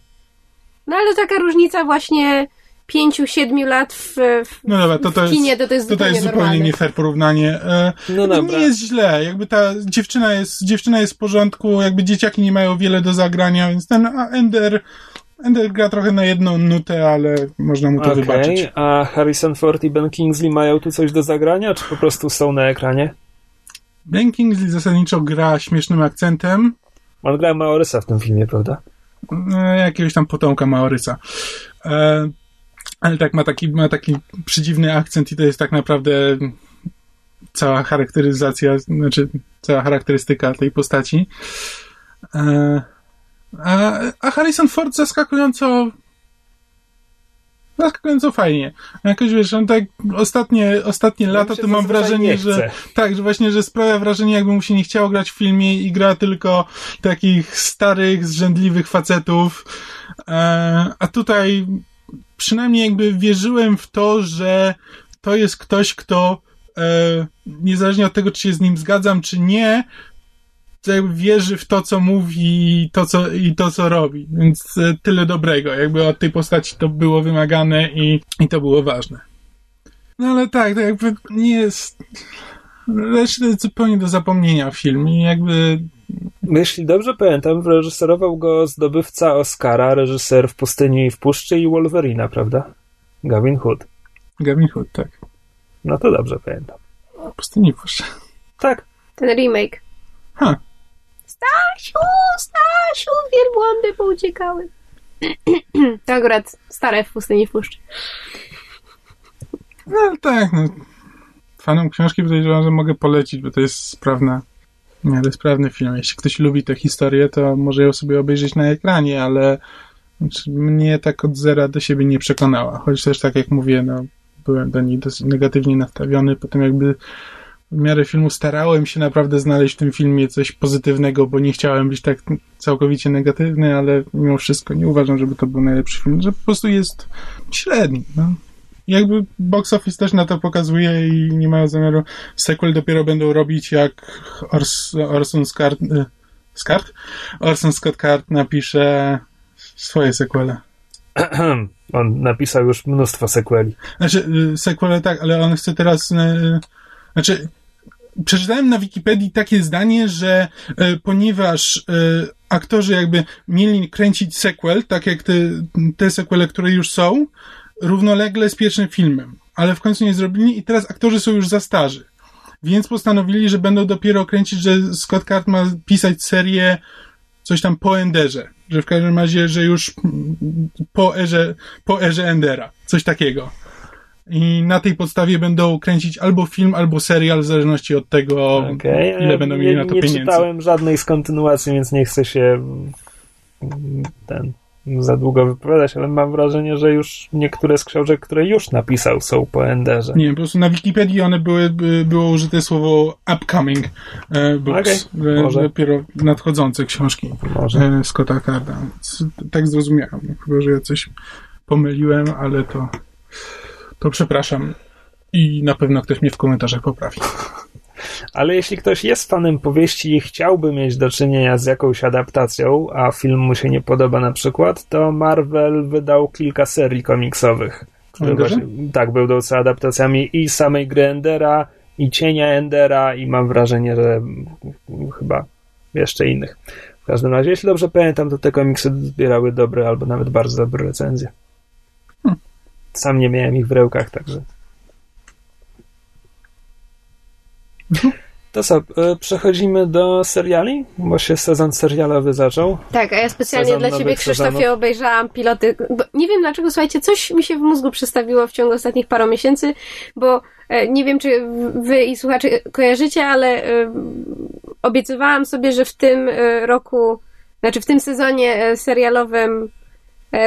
No ale taka różnica właśnie 5-7 lat w, w, No dobra, to, to w jest, kinie to, to jest to, to zupełnie jest zupełnie normalne. nie fair porównanie. E, No to dobra. nie jest źle, jakby ta dziewczyna jest, dziewczyna jest w porządku, jakby dzieciaki nie mają wiele do zagrania, więc ten a Ender, Ender gra trochę na jedną nutę, ale można mu to Okej, wybaczyć. a Harrison Ford i Ben Kingsley mają tu coś do zagrania, czy po prostu są na ekranie? Ben Kingsley zasadniczo gra śmiesznym akcentem, On gra Maorysa w tym filmie, prawda? e, jakiegoś tam potomka Maorysa. E, ale tak, ma taki, ma taki przedziwny akcent i to jest tak naprawdę cała charakteryzacja, znaczy cała charakterystyka tej postaci. E, a, a Harrison Ford zaskakująco zaskakująco fajnie. Jakoś wiesz, on tak ostatnie, ostatnie lata to mam wrażenie, nie że tak, że właśnie, że sprawia wrażenie, jakby mu się nie chciało grać w filmie i gra tylko takich starych, zrzędliwych facetów. E, a tutaj przynajmniej jakby wierzyłem w to, że to jest ktoś, kto e, niezależnie od tego, czy się z nim zgadzam, czy nie, wierzy w to, co mówi i to, co, i to, co robi. Więc e, tyle dobrego. Jakby od tej postaci to było wymagane i, i to było ważne. No ale tak, to jakby nie jest... Jest zupełnie do zapomnienia film i jakby Jeśli dobrze pamiętam, reżyserował go zdobywca Oscara, reżyser w Pustyni i w Puszczy i Wolverina, prawda? Gavin Hood. Gavin Hood, tak. No to dobrze pamiętam. Pustyni puszcza. Tak. Ten remake. Ha. Stasiu, Stasiu, wielbłądy pouciekały. to akurat stare w pustyni w puszczy. No tak, no. Fanom książki podejrzewam, że mogę polecić, bo to jest sprawna, w miarę sprawny film. Jeśli ktoś lubi tę historię, to może ją sobie obejrzeć na ekranie, ale znaczy, mnie tak od zera do siebie nie przekonała. Choć też tak jak mówię, no, byłem do niej dosyć negatywnie nastawiony, potem jakby w miarę filmu starałem się naprawdę znaleźć w tym filmie coś pozytywnego, bo nie chciałem być tak całkowicie negatywny, ale mimo wszystko nie uważam, żeby to był najlepszy film, że po prostu jest średni. No. Jakby box office też na to pokazuje i nie mają zamiaru. Sequel dopiero będą robić, jak Ors, Orson Scott, y, Scott? Orson Scott Card napisze swoje sequele. On napisał już mnóstwo sequeli. Znaczy, y, sequele tak, ale on chce teraz. y, Znaczy, przeczytałem na Wikipedii takie zdanie, że ponieważ aktorzy jakby mieli kręcić sequel, tak jak te, te sequele, które już są, równolegle z pierwszym filmem, ale w końcu nie zrobili i teraz aktorzy są już za starzy. Więc postanowili, że będą dopiero kręcić, że Scott Card ma pisać serię coś tam po Enderze. Że w każdym razie, że już po erze, po erze Endera. Coś takiego. I na tej podstawie będą kręcić albo film, albo serial, w zależności od tego, Okej, ile będą nie, mieli na to nie pieniędzy. czytałem żadnej z kontynuacji, więc nie chcę się mm, ten za długo wypowiadać, ale mam wrażenie, że już niektóre z książek, które już napisał, są po Enderze. Nie, po prostu na Wikipedii one były, by, było użyte słowo upcoming e, books. Okej, e, może. Dopiero nadchodzące książki Może. e, Scotta Carda. Tak zrozumiałem. No, Chyba, że ja coś pomyliłem, ale to, to przepraszam. I na pewno ktoś mnie w komentarzach poprawi. Ale jeśli ktoś jest fanem powieści i chciałby mieć do czynienia z jakąś adaptacją, a film mu się nie podoba na przykład, to Marvel wydał kilka serii komiksowych. Które właśnie, tak, będą co adaptacjami i samej gry Endera, i cienia Endera, i mam wrażenie, że chyba jeszcze innych. W każdym razie, jeśli dobrze pamiętam, to te komiksy zbierały dobre albo nawet bardzo dobre recenzje. Hmm. Sam nie miałem ich w rękach, także. To co, e, przechodzimy do seriali, bo się sezon serialowy zaczął. Tak, a ja specjalnie Sezon dla ciebie, Krzysztofie, sezonów. obejrzałam piloty. Nie wiem dlaczego, słuchajcie, coś mi się w mózgu przestawiło w ciągu ostatnich paru miesięcy, bo e, nie wiem, czy wy i słuchacze kojarzycie, ale e, obiecywałam sobie, że w tym e, roku, znaczy w tym sezonie serialowym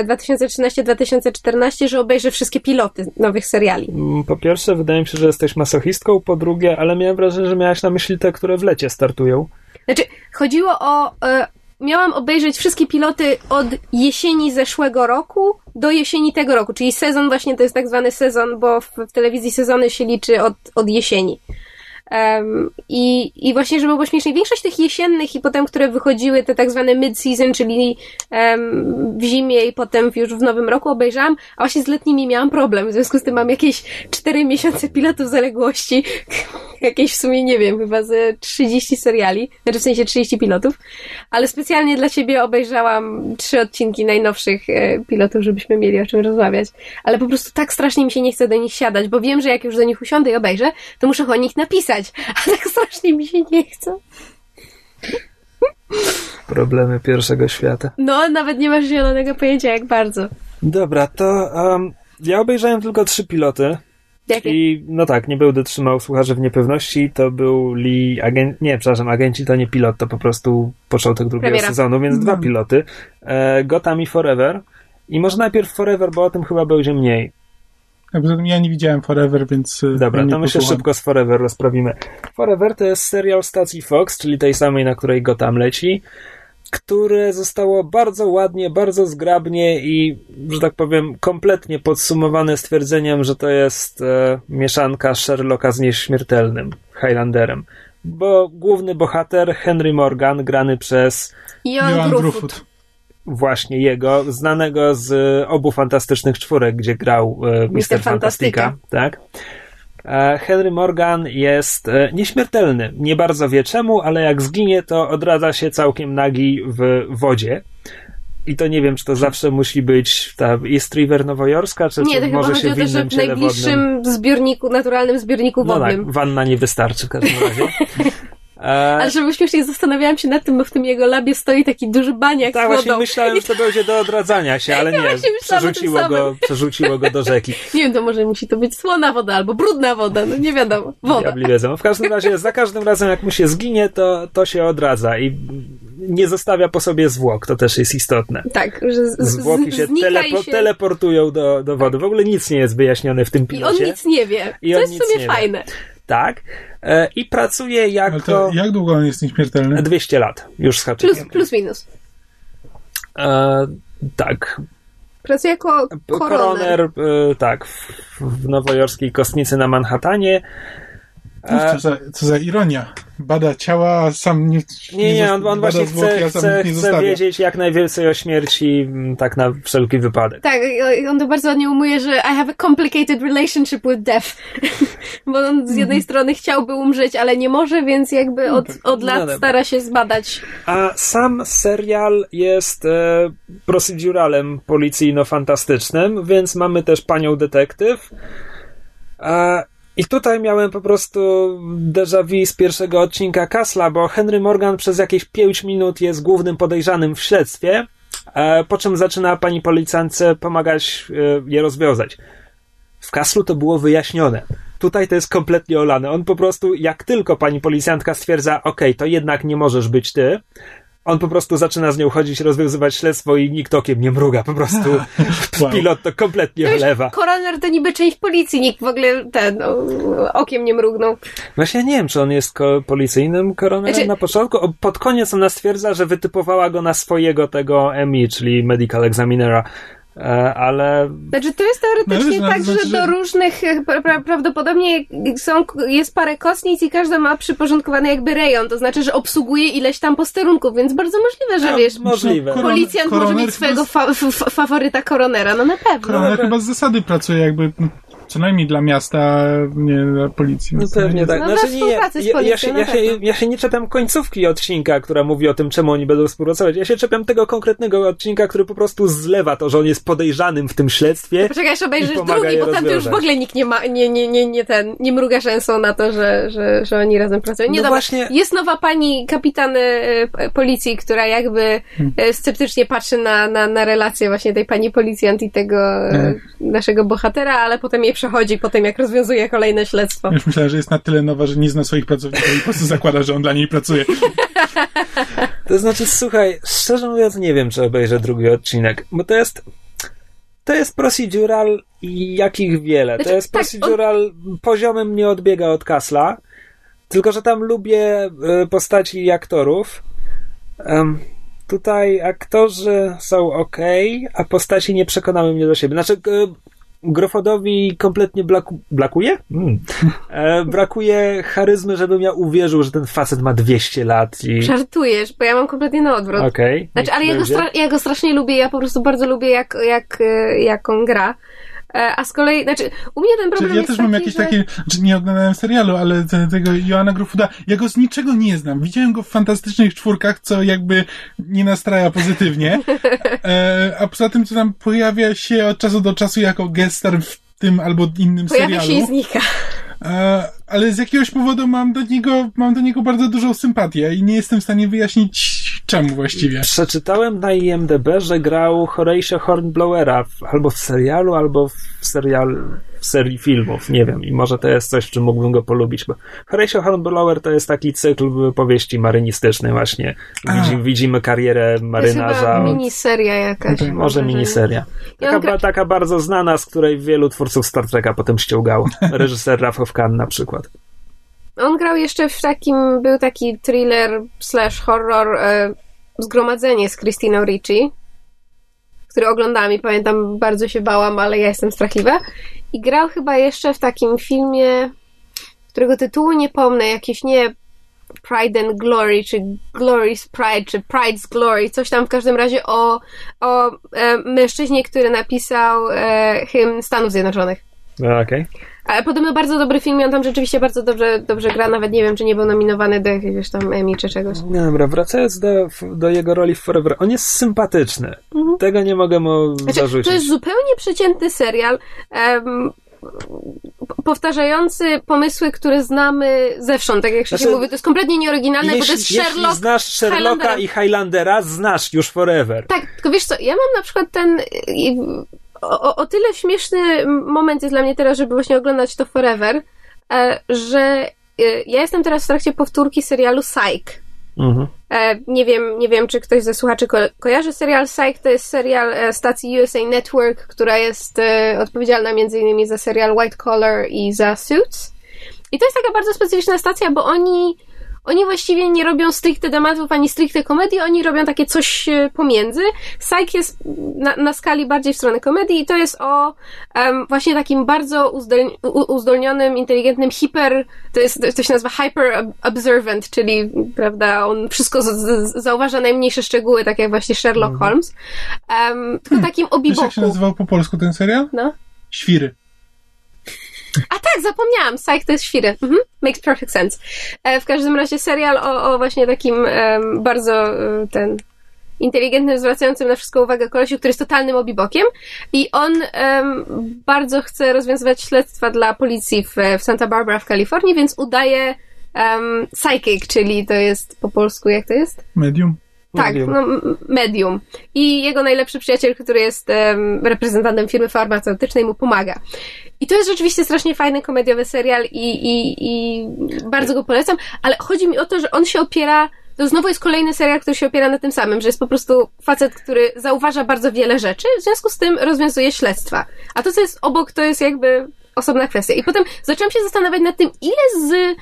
2013-2014, że obejrzę wszystkie piloty nowych seriali. Mm, Po pierwsze, wydaje mi się, że jesteś masochistką, po drugie, ale miałem wrażenie, że miałaś na myśli te, które w lecie startują. Znaczy, chodziło o. E, miałam obejrzeć wszystkie piloty od jesieni zeszłego roku do jesieni tego roku, czyli sezon właśnie to jest tak zwany sezon, bo w, w telewizji sezony się liczy od, od jesieni. Em, i, I właśnie, żeby było śmieszniej, większość tych jesiennych i potem, które wychodziły, te tak zwane mid-season, czyli em, w zimie i potem już w nowym roku obejrzałam, a właśnie z letnimi miałam problem, w związku z tym mam jakieś cztery miesiące pilotów zaległości, jakieś w sumie, nie wiem, chyba ze 30 seriali, znaczy w sensie 30 pilotów, ale specjalnie dla ciebie obejrzałam trzy odcinki najnowszych e, pilotów, żebyśmy mieli o czym rozmawiać. Ale po prostu tak strasznie mi się nie chce do nich siadać, bo wiem, że jak już do nich usiądę i obejrzę, to muszę o nich napisać, a tak strasznie mi się nie chce. Problemy pierwszego świata. No, nawet nie masz zielonego pojęcia, jak bardzo. Dobra, to um, ja obejrzałem tylko trzy piloty. Jakie? I no tak, nie będę trzymał słuchaczy w niepewności. To byli agent, nie, przepraszam, agenci to nie pilot, to po prostu początek drugiego Premiera. sezonu, więc dwa piloty. E, Gotham i Forever. I może najpierw Forever, bo o tym chyba będzie mniej. Ja nie widziałem Forever, więc. y, Dobra, nie to myślę posłucham. szybko z Forever rozprawimy. Forever to jest serial stacji Fox, czyli tej samej, na której Gotham leci, które zostało bardzo ładnie, bardzo zgrabnie i, że tak powiem, kompletnie podsumowane stwierdzeniem, że to jest e, mieszanka Sherlocka z nieśmiertelnym Highlanderem. Bo główny bohater, Henry Morgan, grany przez Joan Joan Gruffudd. Gruffudd. właśnie jego, znanego z obu fantastycznych czwórek, gdzie grał e, Mr. Fantastica, Fantastica. tak? E, Henry Morgan jest e, nieśmiertelny. Nie bardzo wie czemu, ale jak zginie, to odradza się całkiem nagi w wodzie. I to nie wiem, czy to zawsze musi być ta East River nowojorska, czy, Nie, to może się w to, że innym w wodnym. najbliższym zbiorniku, naturalnym zbiorniku No wodnym. tak, wanna nie wystarczy w każdym razie. E, Ale żeby śmiesznie zastanawiałam się nad tym, bo w tym jego labie stoi taki duży baniak tak, z właśnie wodą. myślałem, że to będzie do odradzania się, ale nie, właśnie myślałam o tym przerzuciło go, przerzuciło go do rzeki. Nie wiem, to może musi to być słona woda albo brudna woda, no nie wiadomo. Woda. Diabli wiedzą. W każdym razie, za każdym razem, jak mu się zginie, to, to się odradza i nie zostawia po sobie zwłok. To też jest istotne. Tak, że z, Zwłoki się, telepo- i się... teleportują do, do wody. W ogóle nic nie jest wyjaśnione w tym I pilocie. on nic nie wie. I on jest w sumie nie wie. Tak. E, I pracuje Ale jako to jak długo on jest nieśmiertelny? 200 lat już z Plus, haczykiem. plus minus. E, tak. Pracuje jako koroner. Koroner, e, tak, w, w nowojorskiej kostnicy na Manhattanie. Co, za, co za ironia. Bada ciała, a sam nie. Nie, nie, on, on właśnie zwłoki, chce, a chce, chce wiedzieć jak najwięcej o śmierci, m, tak na wszelki wypadek. Tak, on to bardzo ładnie umuje, że I have a complicated relationship with death. Bo on z Mhm. jednej strony chciałby umrzeć, ale nie może, więc jakby od, od No lat dobra. stara się zbadać. A sam serial jest e, proceduralem policyjno-fantastycznym, więc mamy też panią detektyw. E, I tutaj miałem po prostu déjà vu z pierwszego odcinka Kasla, bo Henry Morgan przez jakieś 5 minut jest głównym podejrzanym w śledztwie, e, po czym zaczyna pani policjantce pomagać e, je rozwiązać. W Kaslu to było wyjaśnione. Tutaj to jest kompletnie olane. On po prostu, jak tylko pani policjantka stwierdza, okej, to jednak nie możesz być ty, on po prostu zaczyna z nią chodzić, rozwiązywać śledztwo i nikt okiem nie mruga. Po prostu Wow. pilot to kompletnie Wiesz, wlewa. Koroner to niby część policji, nikt w ogóle ten o, okiem nie mrugnął. Właśnie nie wiem, czy on jest ko- policyjnym koronerem Znaczy- na początku. O, Pod koniec ona stwierdza, że wytypowała go na swojego tego MI, czyli Medical Examinera. E, ale Znaczy, to jest teoretycznie No, tak, znaczy, że do różnych, e, pra, pra, prawdopodobnie są, jest parę kostnic i każda ma przyporządkowany jakby rejon, to znaczy, że obsługuje ileś tam posterunków, więc bardzo możliwe, że No, wiesz, możliwe. Koron- policjant może koroner mieć swojego fa, f, faworyta koronera, no na pewno. Koroner dobra. chyba z zasady pracuje jakby no, co najmniej dla miasta, nie dla policji. No pewnie nie- tak. No, Znaczy, nie, ja, ja, się, ja, się, ja się nie czepiam końcówki odcinka, która mówi o tym, czemu oni będą współpracować. Ja się czepiam tego konkretnego odcinka, który po prostu zlewa to, że on jest podejrzanym w tym śledztwie. Poczekaj, aż obejrzysz drugi, bo tam to już w ogóle nikt nie ma, nie, nie, nie, nie ten, nie mruga szensą na to, że, że, że oni razem pracują. Nie, No dobra, właśnie- jest nowa pani kapitan p- policji, która jakby e, sceptycznie patrzy na, na, na relację właśnie tej pani policjant i tego e, Mhm. naszego bohatera, ale potem jej przechodzi po tym, jak rozwiązuje kolejne śledztwo. Już myślałem, że jest na tyle nowa, że nie zna swoich pracowników i po prostu zakłada, że on dla niej pracuje. To znaczy, słuchaj, szczerze mówiąc, nie wiem, czy obejrzę drugi odcinek, bo to jest. To jest procedural jakich wiele. Znaczy, to jest tak, procedural poziomem nie odbiega od Kasla, tylko że tam lubię e, postaci i aktorów. Em, tutaj aktorzy są ok, a postaci nie przekonały mnie do siebie. Znaczy, e, Grofodowi kompletnie blaku, blakuje? Mm. E, brakuje charyzmy, żebym ja uwierzył, że ten facet ma 200 lat i... Żartujesz, bo ja mam kompletnie na odwrót. Okej. Znaczy, niech ale ja go, ja go strasznie lubię, ja po prostu bardzo lubię, jak, jak, e, jak on gra. E, a z kolei, znaczy, u mnie ten problem ja jest też taki, mam jakieś że... takie, znaczy nie oglądałem serialu, ale te, tego Joana Grufuda, ja go z niczego nie znam. Widziałem go w fantastycznych czwórkach, co jakby nie nastraja pozytywnie. E, a poza tym, co tam pojawia się od czasu do czasu jako gestar w tym albo innym Pojawia serialu. się i znika. Ale z jakiegoś powodu mam do niego, mam do niego bardzo dużą sympatię i nie jestem w stanie wyjaśnić czemu właściwie. Przeczytałem na IMDB, że grał Horatio Hornblowera albo w serialu, albo w serial, w serii filmów, nie wiem. I może to jest coś, w czym mógłbym go polubić, bo Horatio Hornblower to jest taki cykl powieści marynistycznej właśnie. Widzi, A. widzimy karierę To jest marynarza. chyba od- miniseria jakaś. Może wrażenie. miniseria. Taka, gra- taka bardzo znana, z której wielu twórców Star Treka potem ściągało. Reżyser Ralph Kahn na przykład. On grał jeszcze w takim, był taki thriller slash horror e, Zgromadzenie z Christiną Ricci, który oglądałam i pamiętam, bardzo się bałam, ale ja jestem strachliwa. I grał chyba jeszcze w takim filmie, którego tytułu nie pomnę, jakieś nie Pride and Glory, czy Glory's Pride, czy Pride's Glory, coś tam w każdym razie o, o e, mężczyźnie, który napisał e, hymn Stanów Zjednoczonych. No, Okej. Ale podobno bardzo dobry film i on tam rzeczywiście bardzo dobrze, dobrze gra. Nawet nie wiem, czy nie był nominowany do jakiegoś tam Emmy czy czegoś. No dobra, wracając do, do jego roli w Forever. On jest sympatyczny. Tego nie mogę mu Znaczy, zarzucić. to jest zupełnie przeciętny serial. p- powtarzający pomysły, które znamy zewsząd, tak jak się Znaczy, mówi. To jest kompletnie nieoryginalne, bo to jest jeśli Sherlock. znasz Sherlocka Highlandera. i Highlandera, znasz już Forever. Tak, tylko wiesz co, ja mam na przykład ten... O, o- tyle śmieszny moment jest dla mnie teraz, żeby właśnie oglądać to Forever, e, że e, ja jestem teraz w trakcie powtórki serialu Psych. Mhm. E, Nie wiem, nie wiem, czy ktoś ze słuchaczy ko- kojarzy serial Psych. To jest serial stacji USA Network, która jest odpowiedzialna między innymi za serial White Collar i za Suits. I to jest taka bardzo specyficzna stacja, bo oni, oni właściwie nie robią stricte dramatów ani stricte komedii, oni robią takie coś e, pomiędzy. Psych jest na, na skali bardziej w stronę komedii i to jest o em, właśnie takim bardzo uzdolnionym, inteligentnym, hiper, to jest, to się nazywa hyper ob- observant, czyli, prawda, on wszystko z, z, zauważa najmniejsze szczegóły, tak jak właśnie Sherlock Holmes. Em, tylko takim Wiesz, jak się obiboku. nazywał po polsku ten serial? No. Świry. A tak, zapomniałam. Psych to jest świry. Mhm. Makes perfect sense. E, w każdym razie serial o, o właśnie takim bardzo e, ten inteligentnym, zwracającym na wszystko uwagę kolesiu, który jest totalnym obibokiem i on bardzo chce rozwiązywać śledztwa dla policji w, w Santa Barbara w Kalifornii, więc udaje um, psychic, czyli to jest po polsku, jak to jest? Medium. Tak, Medium. no, medium. I jego najlepszy przyjaciel, który jest em, reprezentantem firmy farmaceutycznej, mu pomaga. I to jest rzeczywiście strasznie fajny komediowy serial i, i, i bardzo go polecam, ale chodzi mi o to, że on się opiera, to znowu jest kolejny serial, który się opiera na tym samym, że jest po prostu facet, który zauważa bardzo wiele rzeczy, w związku z tym rozwiązuje śledztwa. A to, co jest obok, to jest jakby osobna kwestia. I potem zaczęłam się zastanawiać nad tym, ile z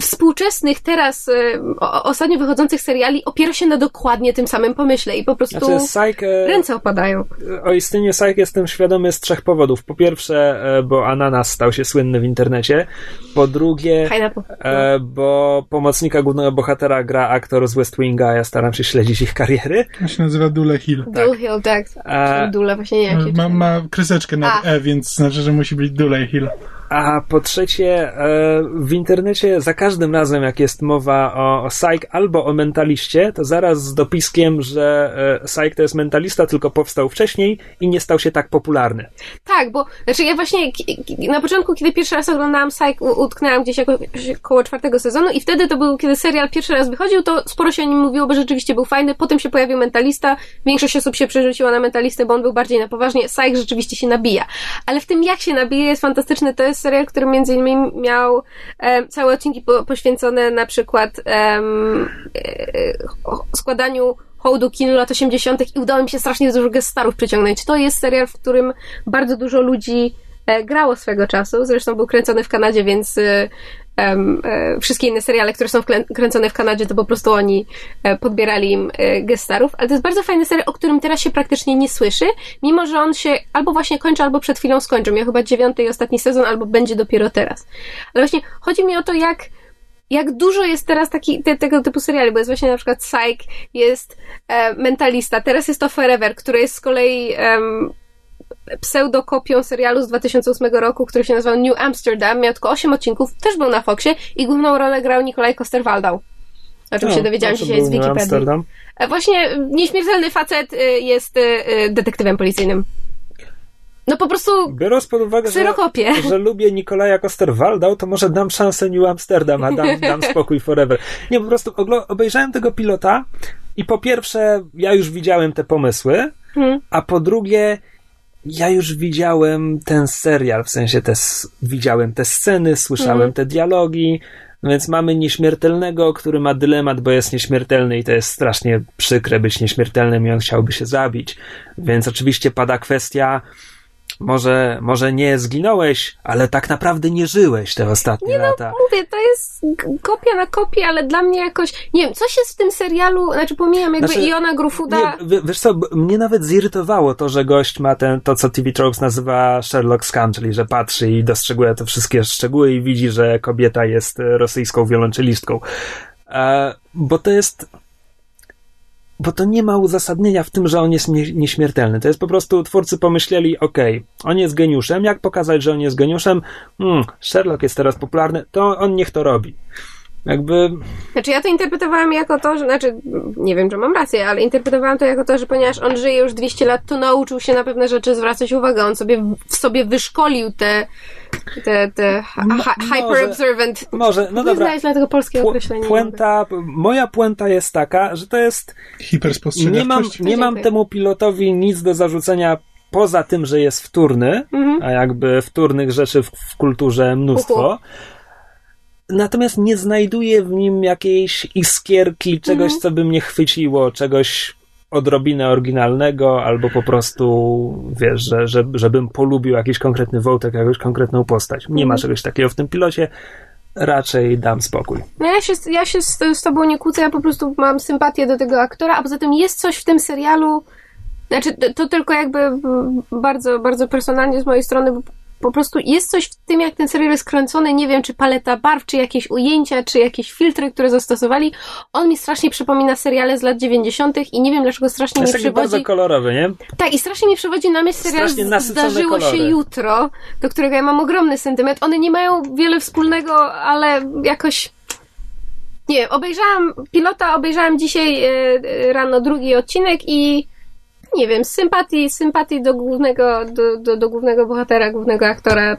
współczesnych teraz, y, o, ostatnio wychodzących seriali opiera się na dokładnie tym samym pomyśle i po prostu Znaczy, Psych, e, ręce opadają. o istnieniu Psych jestem świadomy z trzech powodów. Po pierwsze, e, bo Ananas stał się słynny w internecie. Po drugie, Pineapple. e, bo pomocnika głównego bohatera gra aktor z West Winga, ja staram się śledzić ich kariery. On się nazywa Dule Hill. Dule Hill, tak. A- Dule, właśnie nie Ma, ma kreseczkę nad A. E, więc znaczy, że musi być Dule Hill. A po trzecie, e, w internecie za każdym razem, jak jest mowa o, o Psych albo o mentaliście, to zaraz z dopiskiem, że e, Psych to jest mentalista, tylko powstał wcześniej i nie stał się tak popularny. Tak, bo znaczy ja właśnie na początku, kiedy pierwszy raz oglądałam Psych, utknęłam gdzieś jako, koło czwartego sezonu i wtedy to był, kiedy serial pierwszy raz wychodził, to sporo się o nim mówiło, bo rzeczywiście był fajny. Potem się pojawił Mentalista, większość osób się przerzuciła na Mentalistę, bo on był bardziej na poważnie. Psych rzeczywiście się nabija. Ale w tym, jak się nabija, jest fantastyczny. To jest serial, który między innymi miał całe odcinki po, poświęcone na przykład e, składaniu hołdu kinu lat 80. i udało mi się strasznie dużo gestarów przyciągnąć. To jest serial, w którym bardzo dużo ludzi e, grało swego czasu. Zresztą był kręcony w Kanadzie, więc e, wszystkie inne seriale, które są kręcone w Kanadzie, to po prostu oni e, podbierali im e, gestarów. Ale to jest bardzo fajny serial, o którym teraz się praktycznie nie słyszy, mimo że on się albo właśnie kończy, albo przed chwilą skończył. Miał chyba dziewiąty i ostatni sezon, albo będzie dopiero teraz. Ale właśnie chodzi mi o to, jak jak dużo jest teraz taki, te, tego typu seriali, bo jest właśnie na przykład Psych, jest e, Mentalista, teraz jest to Forever, które jest z kolei pseudokopią serialu z 2008 roku, który się nazywał New Amsterdam, miał tylko 8 odcinków, też był na Foxie i główną rolę grał Nikolaj Koster-Waldau. O czym No, się dowiedziałam dzisiaj z Wikipedii. Amsterdam? E, Właśnie nieśmiertelny facet y, jest detektywem policyjnym. No po prostu Biorąc pod uwagę, że, że lubię Nikolaja Koster-Waldau, to może dam szansę New Amsterdam, a dam, dam spokój forever. Nie, po prostu obejrzałem tego pilota i po pierwsze, ja już widziałem te pomysły, Hmm. a po drugie, ja już widziałem ten serial, w sensie te, widziałem te sceny, słyszałem Mhm. te dialogi, więc mamy nieśmiertelnego, który ma dylemat, bo jest nieśmiertelny i to jest strasznie przykre być nieśmiertelnym i on chciałby się zabić. Więc oczywiście pada kwestia, może, może nie zginąłeś, ale tak naprawdę nie żyłeś te ostatnie lata. mówię, to jest kopia na kopię, ale dla mnie jakoś, nie wiem, coś jest w tym serialu, znaczy pomijam jakby Znaczy, Iona Grufuda, Nie, wiesz co, mnie nawet zirytowało to, że gość ma ten, to co TV Tropes nazywa Sherlock Scan, czyli że patrzy i dostrzeguje te wszystkie szczegóły i widzi, że kobieta jest e, rosyjską wiolonczelistką. E, bo to jest... Bo to nie ma uzasadnienia w tym, że on jest nie, nieśmiertelny. To jest po prostu twórcy pomyśleli, okej, on jest geniuszem, jak pokazać, że on jest geniuszem? Hmm, Sherlock jest teraz popularny, to on niech to robi. Jakby... Znaczy ja to interpretowałam jako to, że, znaczy nie wiem, czy mam rację, ale interpretowałam to jako to, że ponieważ on żyje już 200 lat, to nauczył się na pewne rzeczy zwracać uwagę. On sobie w sobie wyszkolił te, te, te może- hyper-observant. Może, no dobra. znaleźć dla tego polskiego Pu- określenia. nie Puenta, moja puenta jest taka, że to jest. Nie mam, Hiperspostrzegawczość. nie mam temu pilotowi nic do zarzucenia poza tym, że jest wtórny, Mhm. a jakby wtórnych rzeczy w, w kulturze mnóstwo. Uhu. Natomiast nie znajduję w nim jakiejś iskierki, czegoś, Mhm. co by mnie chwyciło, czegoś odrobinę oryginalnego, albo po prostu, wiesz, że, że, żebym polubił jakiś konkretny wątek, jakąś konkretną postać. Nie ma Mhm. czegoś takiego w tym pilocie. Raczej dam spokój. No ja się, ja się z, z tobą nie kłócę, ja po prostu mam sympatię do tego aktora, a poza tym jest coś w tym serialu, znaczy to, tylko jakby bardzo, bardzo personalnie z mojej strony, bo po prostu jest coś w tym, jak ten serial jest kręcony, nie wiem, czy paleta barw, czy jakieś ujęcia, czy jakieś filtry, które zastosowali, on mi strasznie przypomina seriale z lat 90. i nie wiem, dlaczego strasznie Jest mi przywodzi... bardzo kolorowy, nie? Tak, i strasznie mi przywodzi na myśl serial Zdarzyło się kolory. jutro, do którego ja mam ogromny sentyment. One nie mają wiele wspólnego, ale jakoś... Nie obejrzałam pilota, obejrzałam dzisiaj e, e, rano drugi odcinek i nie wiem, sympatii, sympatii do głównego, do, do, do głównego bohatera, głównego aktora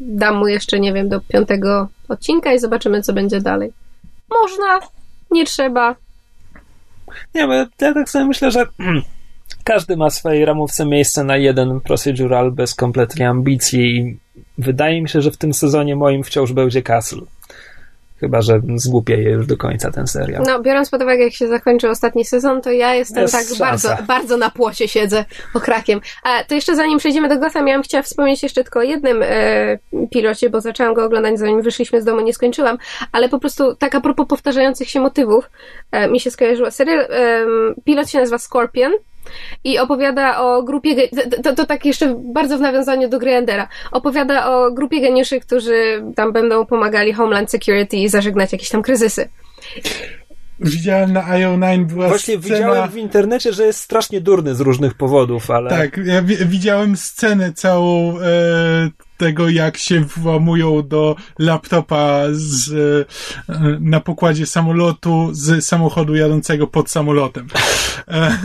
dam mu jeszcze, nie wiem, do piątego odcinka i zobaczymy, co będzie dalej. Można, nie trzeba. Nie, bo ja tak sobie myślę, że każdy ma w swojej ramówce miejsce na jeden procedural bez kompletnie ambicji i wydaje mi się, że w tym sezonie moim wciąż będzie Castle. Chyba, że zgłupieje już do końca ten serial. No, biorąc pod uwagę, jak się zakończy ostatni sezon, to ja jestem Jest tak szansa. bardzo, bardzo na płocie siedzę okrakiem. A to jeszcze zanim przejdziemy do Gotham, ja bym chciała wspomnieć jeszcze tylko o jednym e, pilocie, bo zaczęłam go oglądać zanim wyszliśmy z domu, nie skończyłam, ale po prostu tak a propos powtarzających się motywów, e, mi się skojarzyło. Serial, e, pilot się nazywa Scorpion i opowiada o grupie, to, to, tak jeszcze bardzo w nawiązaniu do Greendera, opowiada o grupie geniuszy, którzy tam będą pomagali Homeland Security zażegnać jakieś tam kryzysy. Widziałem na IO9 była Właśnie scena... widziałem w internecie, że jest strasznie durny z różnych powodów, ale Tak, ja wi- widziałem scenę całą e, tego, jak się włamują do laptopa z, e, na pokładzie samolotu z samochodu jadącego pod samolotem. E.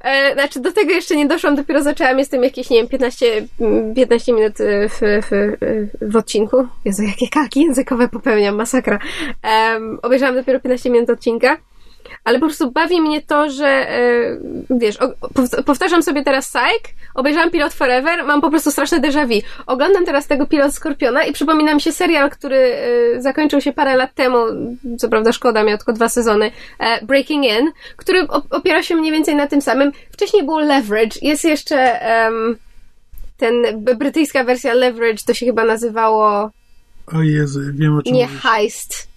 E, znaczy, do tego jeszcze nie doszłam, dopiero zaczęłam, jestem jakieś, nie wiem, 15, mm, 15 minut e, w, w, w odcinku. Jezu, jakie kalki językowe popełniam, masakra. Obejrzałam dopiero 15 minut odcinka. Ale po prostu bawi mnie to, że e, wiesz, powtarzam sobie teraz Psych, obejrzałam Pilot Forever, mam po prostu straszne déjà vu. Oglądam teraz tego Pilot Skorpiona i przypomina mi się serial, który e, zakończył się parę lat temu, co prawda szkoda, miał tylko dwa sezony, e, Breaking In, który op- opiera się mniej więcej na tym samym. Wcześniej było Leverage, jest jeszcze em, ten brytyjska wersja Leverage, to się chyba nazywało o Jezu, wiem o czym nie mówisz. Heist,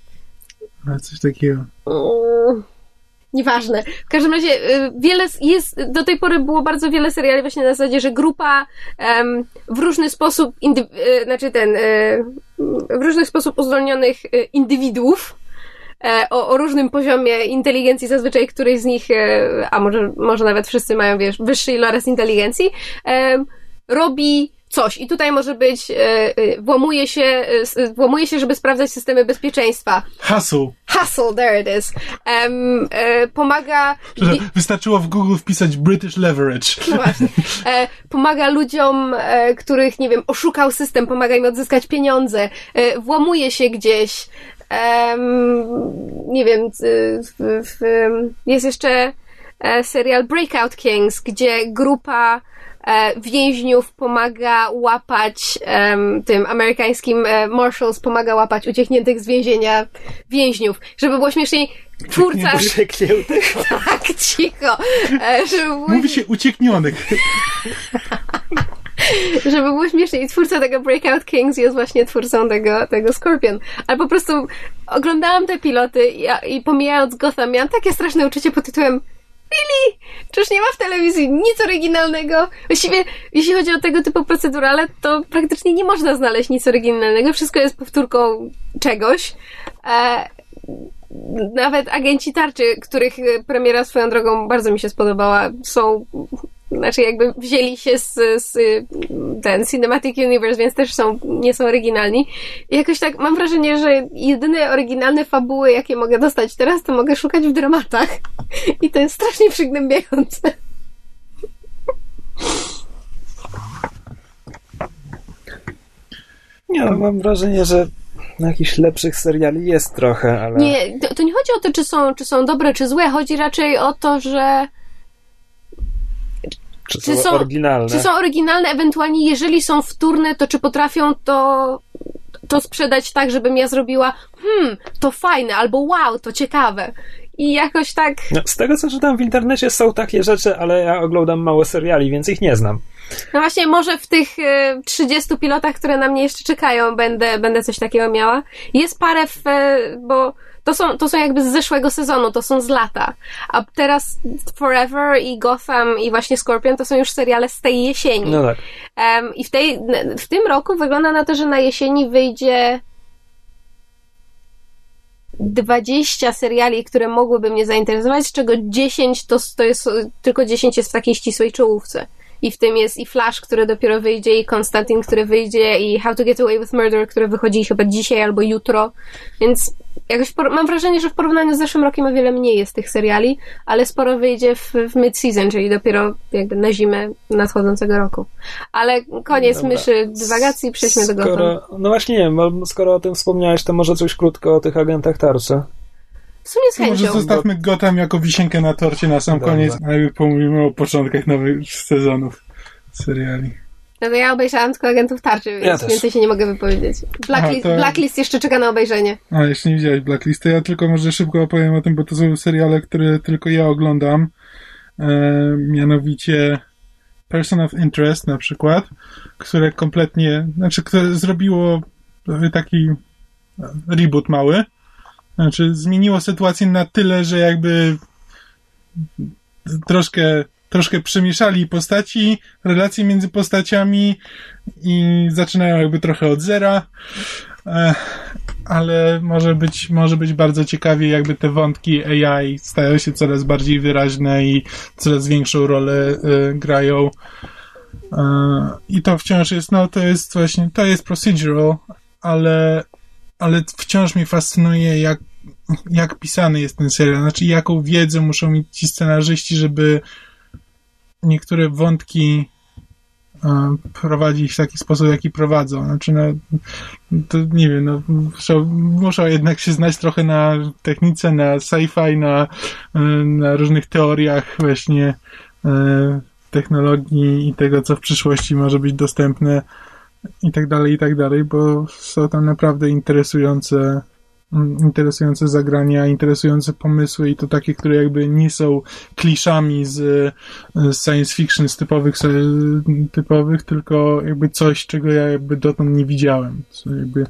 Ale coś takiego. Mm, Nieważne. W każdym razie y, wiele jest, do tej pory było bardzo wiele seriali właśnie na zasadzie, że grupa w różny sposób, indy, y, znaczy ten, y, w różny sposób uzdolnionych indywiduów e, o, o różnym poziomie inteligencji, zazwyczaj któryś z nich, e, a może, może nawet wszyscy mają, wiesz, wyższy iloraz inteligencji, robi coś. I tutaj może być, e, e, włamuje się, e, włamuje się, żeby sprawdzać systemy bezpieczeństwa. Hustle. Hustle, there it is. Um, pomaga... Wystarczyło w Google wpisać British Leverage. No właśnie. Pomaga ludziom, których, nie wiem, oszukał system, pomaga im odzyskać pieniądze, włamuje się gdzieś. Em, nie wiem, jest jeszcze serial Breakout Kings, gdzie grupa więźniów pomaga łapać tym amerykańskim e, Marshals pomaga łapać uciekniętych z więzienia więźniów. Żeby było śmieszniej, twórca... Uciekniętych? Tak, cicho. E, żeby było Mówi się ucieknionych. żeby było śmieszniej. I twórca tego Breakout Kings jest właśnie twórcą tego, tego Scorpion. Ale po prostu oglądałam te piloty i, i pomijając Gotham, miałam takie straszne uczucie pod tytułem Really? Czyż nie ma w telewizji nic oryginalnego? Właściwie, jeśli chodzi o tego typu procedurale, to praktycznie nie można znaleźć nic oryginalnego. Wszystko jest powtórką czegoś. E, nawet agenci tarczy, których premiera swoją drogą bardzo mi się spodobała, są znaczy jakby wzięli się z, z ten Cinematic Universe, więc też są, nie są oryginalni. I jakoś tak mam wrażenie, że jedyne oryginalne fabuły, jakie mogę dostać teraz, to mogę szukać w dramatach. I to jest strasznie przygnębiające. Nie, no, mam wrażenie, że jakichś lepszych seriali jest trochę, ale... Nie, to, to nie chodzi o to, czy są, czy są dobre, czy złe. Chodzi raczej o to, że Czy, czy są, są- oryginalne? Czy są oryginalne, ewentualnie jeżeli są wtórne, to czy potrafią to, to sprzedać tak, żebym ja zrobiła hmm, to fajne, albo wow, to ciekawe. I jakoś tak... No, z tego, co czytam w internecie, są takie rzeczy, ale ja oglądam mało seriali, więc ich nie znam. No właśnie, może w tych e, 30 pilotach, które na mnie jeszcze czekają, będę, będę coś takiego miała. Jest parę, w, e, bo to są, to są jakby z zeszłego sezonu, to są z lata. A teraz Forever i Gotham i właśnie Scorpion to są już seriale z tej jesieni. No tak. Em, I w, tej, w tym roku wygląda na to, że na jesieni wyjdzie 20 seriali, które mogłyby mnie zainteresować, z czego 10 to, to jest, tylko 10 jest w takiej ścisłej czołówce. I w tym jest i Flash, który dopiero wyjdzie, i Konstantin, który wyjdzie, i How to Get Away with Murder, który wychodzi chyba dzisiaj albo jutro. Więc jakoś por- mam wrażenie, że w porównaniu z zeszłym rokiem o wiele mniej jest tych seriali, ale sporo wyjdzie w, w mid-season, czyli dopiero jakby na zimę nadchodzącego roku. Ale koniec Dobra. myszy dywagacji, przejdźmy do Gotham. Skoro, no właśnie nie wiem, skoro o tym wspomniałeś, to może coś krótko o tych agentach tarczy. W sumie z To może chęcią. zostawmy Gotham jako wisienkę na torcie na sam Dobra. koniec, a pomówimy o początkach nowych sezonów seriali. No to ja obejrzałam tylko agentów tarczy, więc Ja też. więcej się nie mogę wypowiedzieć. Blacklist, Aha, to- Blacklist jeszcze czeka na obejrzenie. A, jeszcze nie widziałeś Blacklisty. Ja tylko może szybko opowiem o tym, bo to są seriale, które tylko ja oglądam. E, mianowicie Person of Interest na przykład, które kompletnie, znaczy, które zrobiło taki reboot mały. Znaczy, zmieniło sytuację na tyle, że jakby troszkę, troszkę przemieszali postaci, relacje między postaciami i zaczynają jakby trochę od zera. Ale może być, może być bardzo ciekawie, jakby te wątki AI stają się coraz bardziej wyraźne i coraz większą rolę e, grają. E, I to wciąż jest, no to jest właśnie, to jest procedural, ale, ale wciąż mnie fascynuje, jak, jak pisany jest ten serial. Znaczy, jaką wiedzę muszą mieć ci scenarzyści, żeby niektóre wątki e, prowadzić w taki sposób, jaki prowadzą. Znaczy, no, to nie wiem, no, muszą, jednak się znać trochę na technice, na sci-fi, na, e, na różnych teoriach właśnie e, technologii i tego, co w przyszłości może być dostępne i tak dalej, i tak dalej, bo są tam naprawdę interesujące interesujące zagrania, interesujące pomysły i to takie, które jakby nie są kliszami z, z science fiction, z typowych, typowych, tylko jakby coś, czego ja jakby dotąd nie widziałem. Co jakby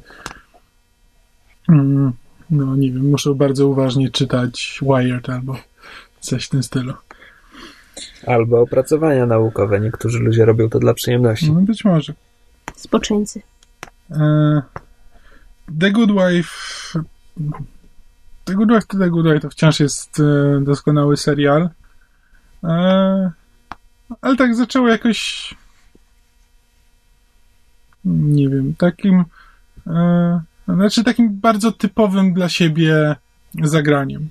mm, no nie wiem, muszę bardzo uważnie czytać Wired albo coś w tym stylu. Albo opracowania naukowe. Niektórzy ludzie robią to dla przyjemności. No być może. Spoczyńcy. E, The Good Wife. Good Wife to The Good Wife to wciąż jest e, doskonały serial. E, ale tak zaczęło jakoś nie wiem, takim e, znaczy takim bardzo typowym dla siebie zagraniem.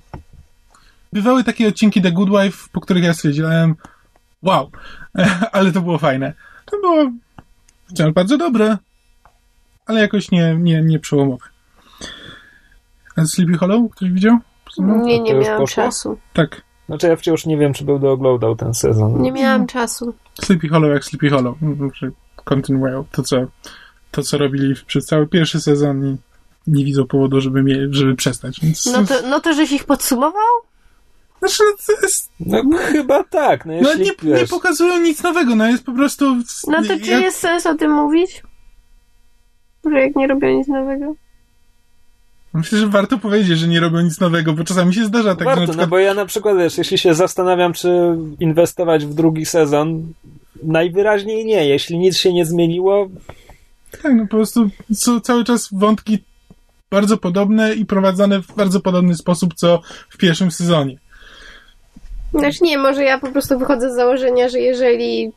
Bywały takie odcinki The Good Wife, po których ja stwierdziłem wow, ale to było fajne. To było wciąż bardzo dobre, ale jakoś nie, nie, nie przełomowe. A Sleepy Hollow? Ktoś widział? Nie, nie już miałam poszło? czasu. Tak. Znaczy ja wciąż nie wiem, czy będę oglądał ten sezon. Nie miałam czasu. Sleepy Hollow jak Sleepy Hollow. Znaczy, kontynuują to, co, to, co robili przez cały pierwszy sezon i nie widzą powodu, żeby, mie- żeby przestać. Więc, No to, no to żeś ich podsumował? Znaczy, to jest, No chyba tak, no no nie, nie wiesz, pokazują nic nowego, no jest po prostu... No to czy jak- jest sens o tym mówić? Że jak nie robią nic nowego? Myślę, że warto powiedzieć, że nie robią nic nowego, bo czasami się zdarza tak, że Warto, na no przykład... bo ja na przykład, wiesz, jeśli się zastanawiam, czy inwestować w drugi sezon, najwyraźniej nie. Jeśli nic się nie zmieniło, Tak, no po prostu są cały czas wątki bardzo podobne i prowadzone w bardzo podobny sposób, co w pierwszym sezonie. Znaczy nie, może ja po prostu wychodzę z założenia, że jeżeli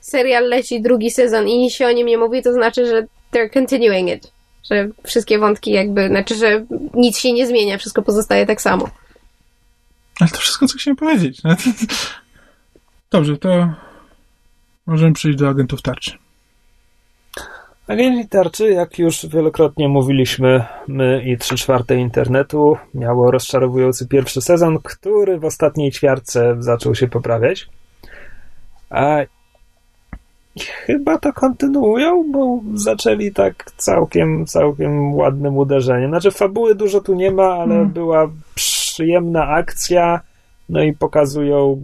serial leci drugi sezon i nic się o nim nie mówi, to znaczy, że they're continuing it. Że wszystkie wątki jakby, znaczy, że nic się nie zmienia, wszystko pozostaje tak samo. Ale to wszystko, co chciałem powiedzieć. Dobrze, to możemy przejść do agentów tarczy. Agenci Tarczy, jak już wielokrotnie mówiliśmy, my i trzy czwarte internetu, miało rozczarowujący pierwszy sezon, który w ostatniej ćwiartce zaczął się poprawiać. A chyba to kontynuują, bo zaczęli tak całkiem, całkiem ładnym uderzeniem. Znaczy fabuły dużo tu nie ma, ale Mm. była przyjemna akcja, no i pokazują,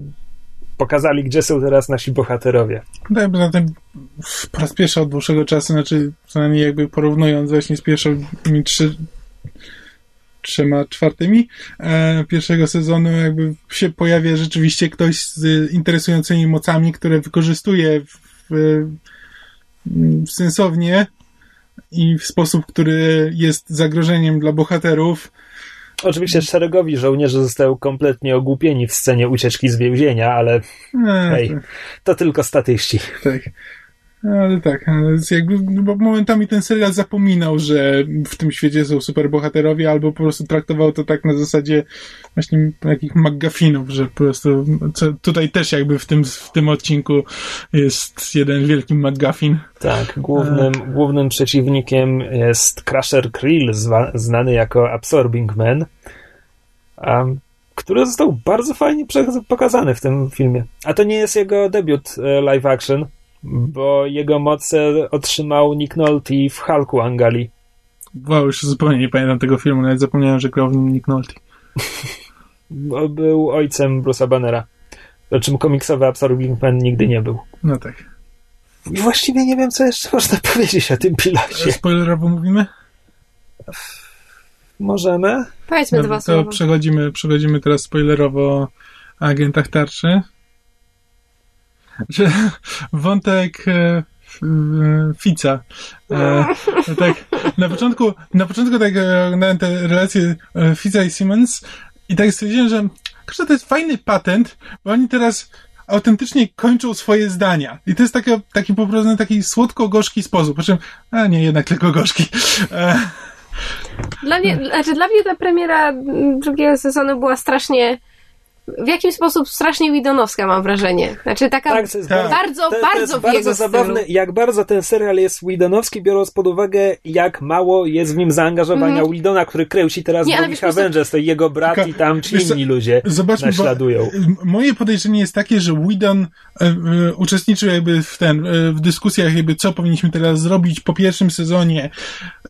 pokazali, gdzie są teraz nasi bohaterowie. Tak, poza tym po raz pierwszy od dłuższego czasu, znaczy przynajmniej jakby porównując właśnie z pierwszymi trzy, trzema czwartymi e, pierwszego sezonu jakby się pojawia rzeczywiście ktoś z interesującymi mocami, które wykorzystuje sensownie i w sposób, który jest zagrożeniem dla bohaterów. Oczywiście szeregowi żołnierze zostają kompletnie ogłupieni w scenie ucieczki z więzienia, ale E, Hej. to tylko statyści. Tak. Ale tak, jest jakby, no bo momentami ten serial zapominał, że w tym świecie są superbohaterowie, albo po prostu traktował to tak na zasadzie właśnie takich McGuffinów, że po prostu tutaj też jakby w tym, w tym odcinku jest jeden wielki McGuffin. Tak, głównym, głównym przeciwnikiem jest Crusher Krill, znany jako Absorbing Man, um, który został bardzo fajnie pokazany w tym filmie. A to nie jest jego debiut e, live action, bo jego moce otrzymał Nick Nolte w Hulku Angali. Wow, już zupełnie nie pamiętam tego filmu, nawet zapomniałem, że grał w nim Nick Nolte. Bo Był ojcem Bruce'a Bannera. O czym komiksowy Absorbing Man nigdy nie był. No tak. I właściwie nie wiem, co jeszcze można powiedzieć o tym pilocie. Spoilerowo mówimy? Możemy? Powiedzmy Dobra, dwa to słowa. przechodzimy, przechodzimy teraz spoilerowo o agentach tarczy. Że wątek e, e, Fica. E, tak, na początku, na początku tak e, oglądałem te relacje Fica i Siemens i tak stwierdziłem, że to jest fajny patent, bo oni teraz autentycznie kończą swoje zdania. I to jest taka, taki po prostu taki słodko-gorzki sposób. Po czym, a nie, jednak tylko gorzki. E, Dla mnie, znaczy dla mnie ta premiera drugiego sezonu była strasznie w jakim sposób strasznie Widonowska mam wrażenie. Znaczy taka Tak, to jest Tak. bardzo, to, to bardzo jest w bardzo jego zabawne, stylu. jak bardzo ten serial jest Whedonowski, biorąc pod uwagę, jak mało jest w nim zaangażowania Mhm. Whedona, który kręci teraz Nie, po prostu- Avengers, to jego brat i tam ci co, inni ludzie Zobaczmy, bo naśladują. e, moje podejrzenie jest takie, że Whedon e, e, uczestniczył jakby w ten, e, w dyskusjach jakby co powinniśmy teraz zrobić po pierwszym sezonie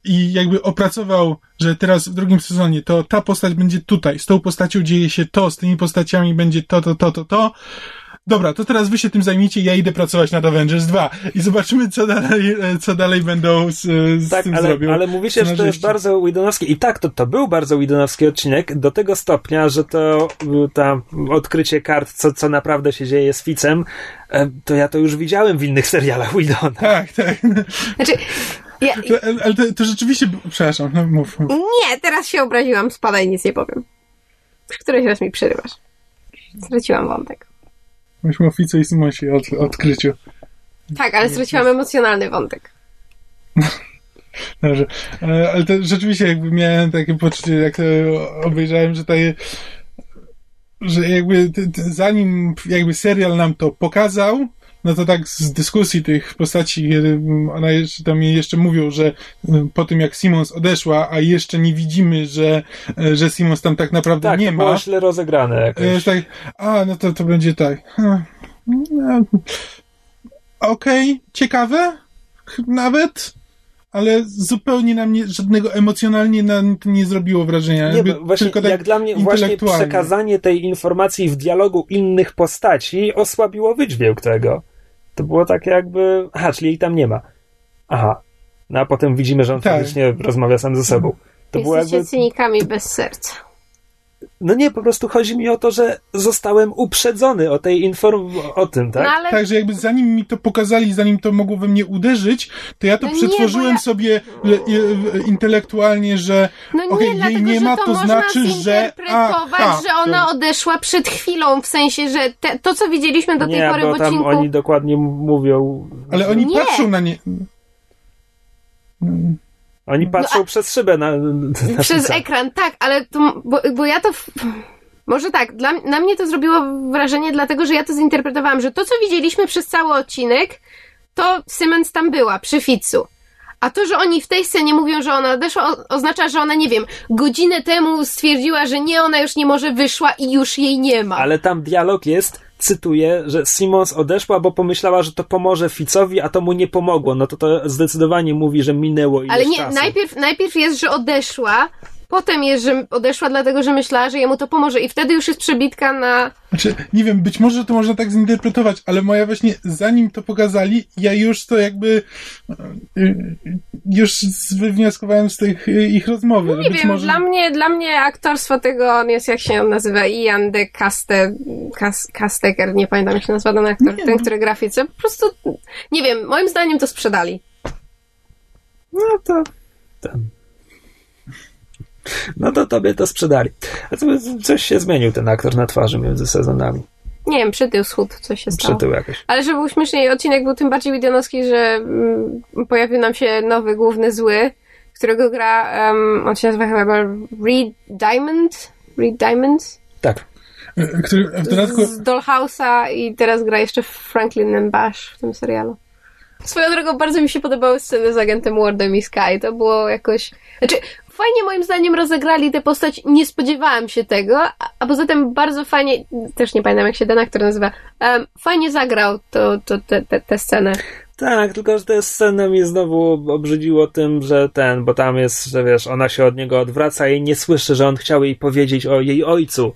i jakby opracował, że teraz w drugim sezonie to ta postać będzie tutaj, z tą postacią dzieje się to, z tymi postaciami będzie to, to, to, to, to. Dobra, to teraz wy się tym zajmijcie, ja idę pracować nad Avengers 2 i zobaczymy, co dalej, co dalej będą z, z Tak, tym ale, zrobią. ale mówicie, że to jest bardzo Whedonowski. I tak, to, to był bardzo Whedonowski odcinek, do tego stopnia, że to y, ta odkrycie kart, co, co naprawdę się dzieje z Ficem, e, to ja to już widziałem w innych serialach Whedona. Tak, tak. Znaczy, Ja, ale to, to rzeczywiście... Przepraszam, no mów. mów. nie, teraz się obraziłam, spadaj, nic nie powiem. Któryś raz mi przerywasz. Straciłam wątek. Myśmy o Fico i Simosi od, odkryciu. Tak, ale straciłam emocjonalny wątek. Dobrze. E, Ale to rzeczywiście jakby miałem takie poczucie, jak to obejrzałem, że tutaj że jakby zanim jakby serial nam to pokazał, no to tak z dyskusji tych postaci, kiedy ona jeszcze tam jeszcze mówią, że y, po tym jak Simons odeszła, a jeszcze nie widzimy, że, e, że Simons tam tak naprawdę Tak, nie ma. było źle rozegrane E, jakoś. tak, a, no to, to będzie tak. Hmm, no, Okej, ciekawe, ch- nawet, ale zupełnie na mnie żadnego emocjonalnie na nie zrobiło wrażenia. Nie, właśnie tylko tak jak dla mnie właśnie przekazanie tej informacji w dialogu innych postaci osłabiło wydźwięk tego. To było tak jakby, aha, czyli jej tam nie ma. Aha. No a potem widzimy, że on Tak. faktycznie rozmawia sam ze sobą. To było Jesteście jakby, cynikami bez serca. No nie, po prostu chodzi mi o to, że zostałem uprzedzony o tej inform... o tym, tak? No ale Tak, że jakby zanim mi to pokazali, zanim to mogło we mnie uderzyć, to ja to No nie, przetworzyłem bo ja- sobie e, e, intelektualnie, że No nie, okej, jej nie ma, to, to można znaczy, że zinterpretować, aha, że ona odeszła przed chwilą, w sensie, że te, to, co widzieliśmy do tej nie, pory bo w tam odcinku... oni dokładnie mówią. ale oni Nie. patrzą na nie. Oni patrzą No, przez szybę na, na Przez pizza. ekran, tak, ale to, bo, bo ja to. W... Może tak, dla, na mnie to zrobiło wrażenie, dlatego że ja to zinterpretowałam, że to, co widzieliśmy przez cały odcinek, to Siemens tam była, przy Fitzu. A to, że oni w tej scenie mówią, że ona odeszła, oznacza, że ona, nie wiem, godzinę temu stwierdziła, że nie, ona już nie może wyszła i już jej nie ma. Ale tam dialog jest, cytuję, że Simons odeszła, bo pomyślała, że to pomoże Ficowi, a to mu nie pomogło. No to to zdecydowanie mówi, że minęło ileś Ale nie, czasu. najpierw, najpierw jest, że odeszła, potem jest, że odeszła dlatego, że myślała, że jemu to pomoże i wtedy już jest przebitka na... Znaczy, nie wiem, być może to można tak zinterpretować, ale moja właśnie, zanim to pokazali, ja już to jakby y, już wywnioskowałem z tych y, ich rozmowy. że Nie być wiem, może... dla mnie, dla mnie aktorstwo tego, on jest, jak się on nazywa, Ian de Caste, Cas, Casteker, nie pamiętam jak się nazywa ten aktor, Nie, ten, no. który grafice, po prostu, nie wiem, moim zdaniem to sprzedali. No to... Ten. No to tobie to sprzedali. A co, coś się zmienił ten aktor na twarzy między sezonami. Nie wiem, przytył schód, coś się stało. Przytył jakoś. Ale żeby był śmieszniej, odcinek był tym bardziej widionowski, że mm, pojawił nam się nowy główny zły, którego gra, um, on się nazywa chyba Reed Diamond? Reed Diamond? Tak. Który w dodatku... Z Dollhouse'a i teraz gra jeszcze Franklin and Bash w tym serialu. Swoją drogą bardzo mi się podobały sceny z agentem Wardem i Sky. To było jakoś... Znaczy, fajnie moim zdaniem rozegrali tę postać. Nie spodziewałam się tego, a, poza tym bardzo fajnie... Też nie pamiętam jak się ten aktor nazywa. Um, fajnie zagrał to, to, te, te, tę scenę. Tak, tylko że tę scenę mi znowu obrzydziło tym, że ten, bo tam jest, że wiesz, ona się od niego odwraca i nie słyszy, że on chciał jej powiedzieć o jej ojcu.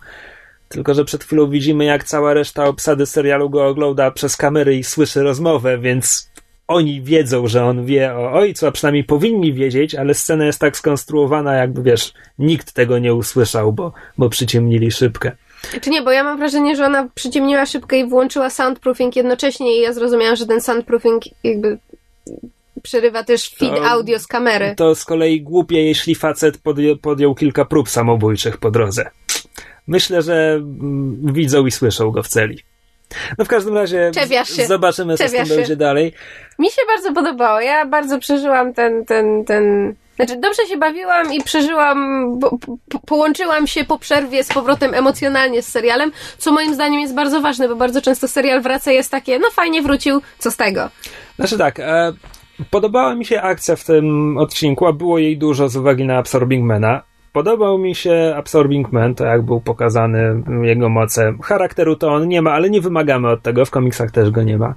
Tylko, że przed chwilą widzimy, jak cała reszta obsady serialu go ogląda przez kamery i słyszy rozmowę, więc oni wiedzą, że on wie o ojcu, a przynajmniej powinni wiedzieć, ale scena jest tak skonstruowana, jakby wiesz, nikt tego nie usłyszał, bo, bo przyciemnili szybkę. Czy nie, bo ja mam wrażenie, że ona przyciemniła szybkę i włączyła soundproofing jednocześnie i ja zrozumiałam, że ten soundproofing jakby przerywa też feed To- audio z kamery. To z kolei głupie, jeśli facet podję, podjął kilka prób samobójczych po drodze. Myślę, że mm, widzą i słyszą go w celi. No w każdym razie zobaczymy, co z tym będzie dalej. Mi się bardzo podobało. Ja bardzo przeżyłam ten, ten, ten. Znaczy, dobrze się bawiłam i przeżyłam, bo, po, połączyłam się po przerwie z powrotem emocjonalnie z serialem, co moim zdaniem jest bardzo ważne, bo bardzo często serial wraca jest takie, no fajnie wrócił, co z tego? Znaczy tak, e, podobała mi się akcja w tym odcinku, a było jej dużo z uwagi na Absorbing Mana. Podobał mi się Absorbing Man, to jak był pokazany jego moce. Charakteru to on nie ma, ale nie wymagamy od tego, w komiksach też go nie ma.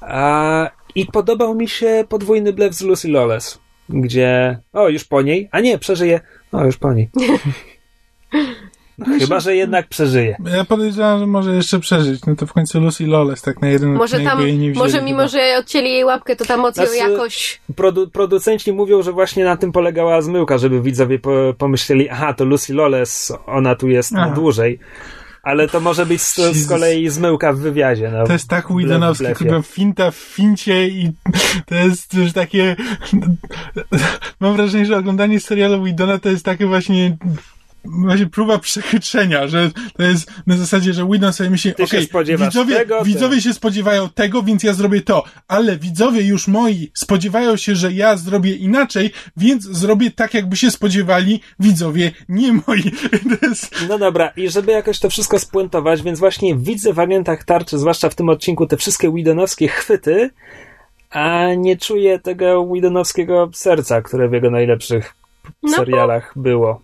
A, I podobał mi się podwójny blef z Lucy Lawless, gdzie, o już po niej, a nie, przeżyje, o już po niej. No, chyba, że jednak przeżyje. Ja podejrzewam, że może jeszcze przeżyć. No to w końcu Lucy Lawless tak na jeden Może tam, nie wzięli może mimo, chyba. że odcięli jej łapkę, to tam moc ją Znaczy- jakoś... Produ- producenci mówią, że właśnie na tym polegała zmyłka, żeby widzowie po- pomyśleli, aha, to Lucy Lawless, ona tu jest na Aha. dłużej. Ale to może być z, z kolei zmyłka w wywiadzie. No. To jest tak Blef w Widonowskie, blefie. kurwa, finta w fincie i to jest już takie... Mam wrażenie, że oglądanie serialu Widona to jest takie właśnie właśnie próba przechytrzenia, że to jest na zasadzie, że Widon sobie myśli, okej, spodziewasz widzowie, tego, ty- widzowie się spodziewają tego, więc ja zrobię to, ale widzowie już moi spodziewają się, że ja zrobię inaczej, więc zrobię tak, jakby się spodziewali widzowie nie moi. Jest... No dobra, i żeby jakoś to wszystko spuentować, więc właśnie widzę w agentach tarczy, zwłaszcza w tym odcinku, te wszystkie Widonowskie chwyty, a nie czuję tego Widonowskiego serca, które w jego najlepszych No bo- serialach było.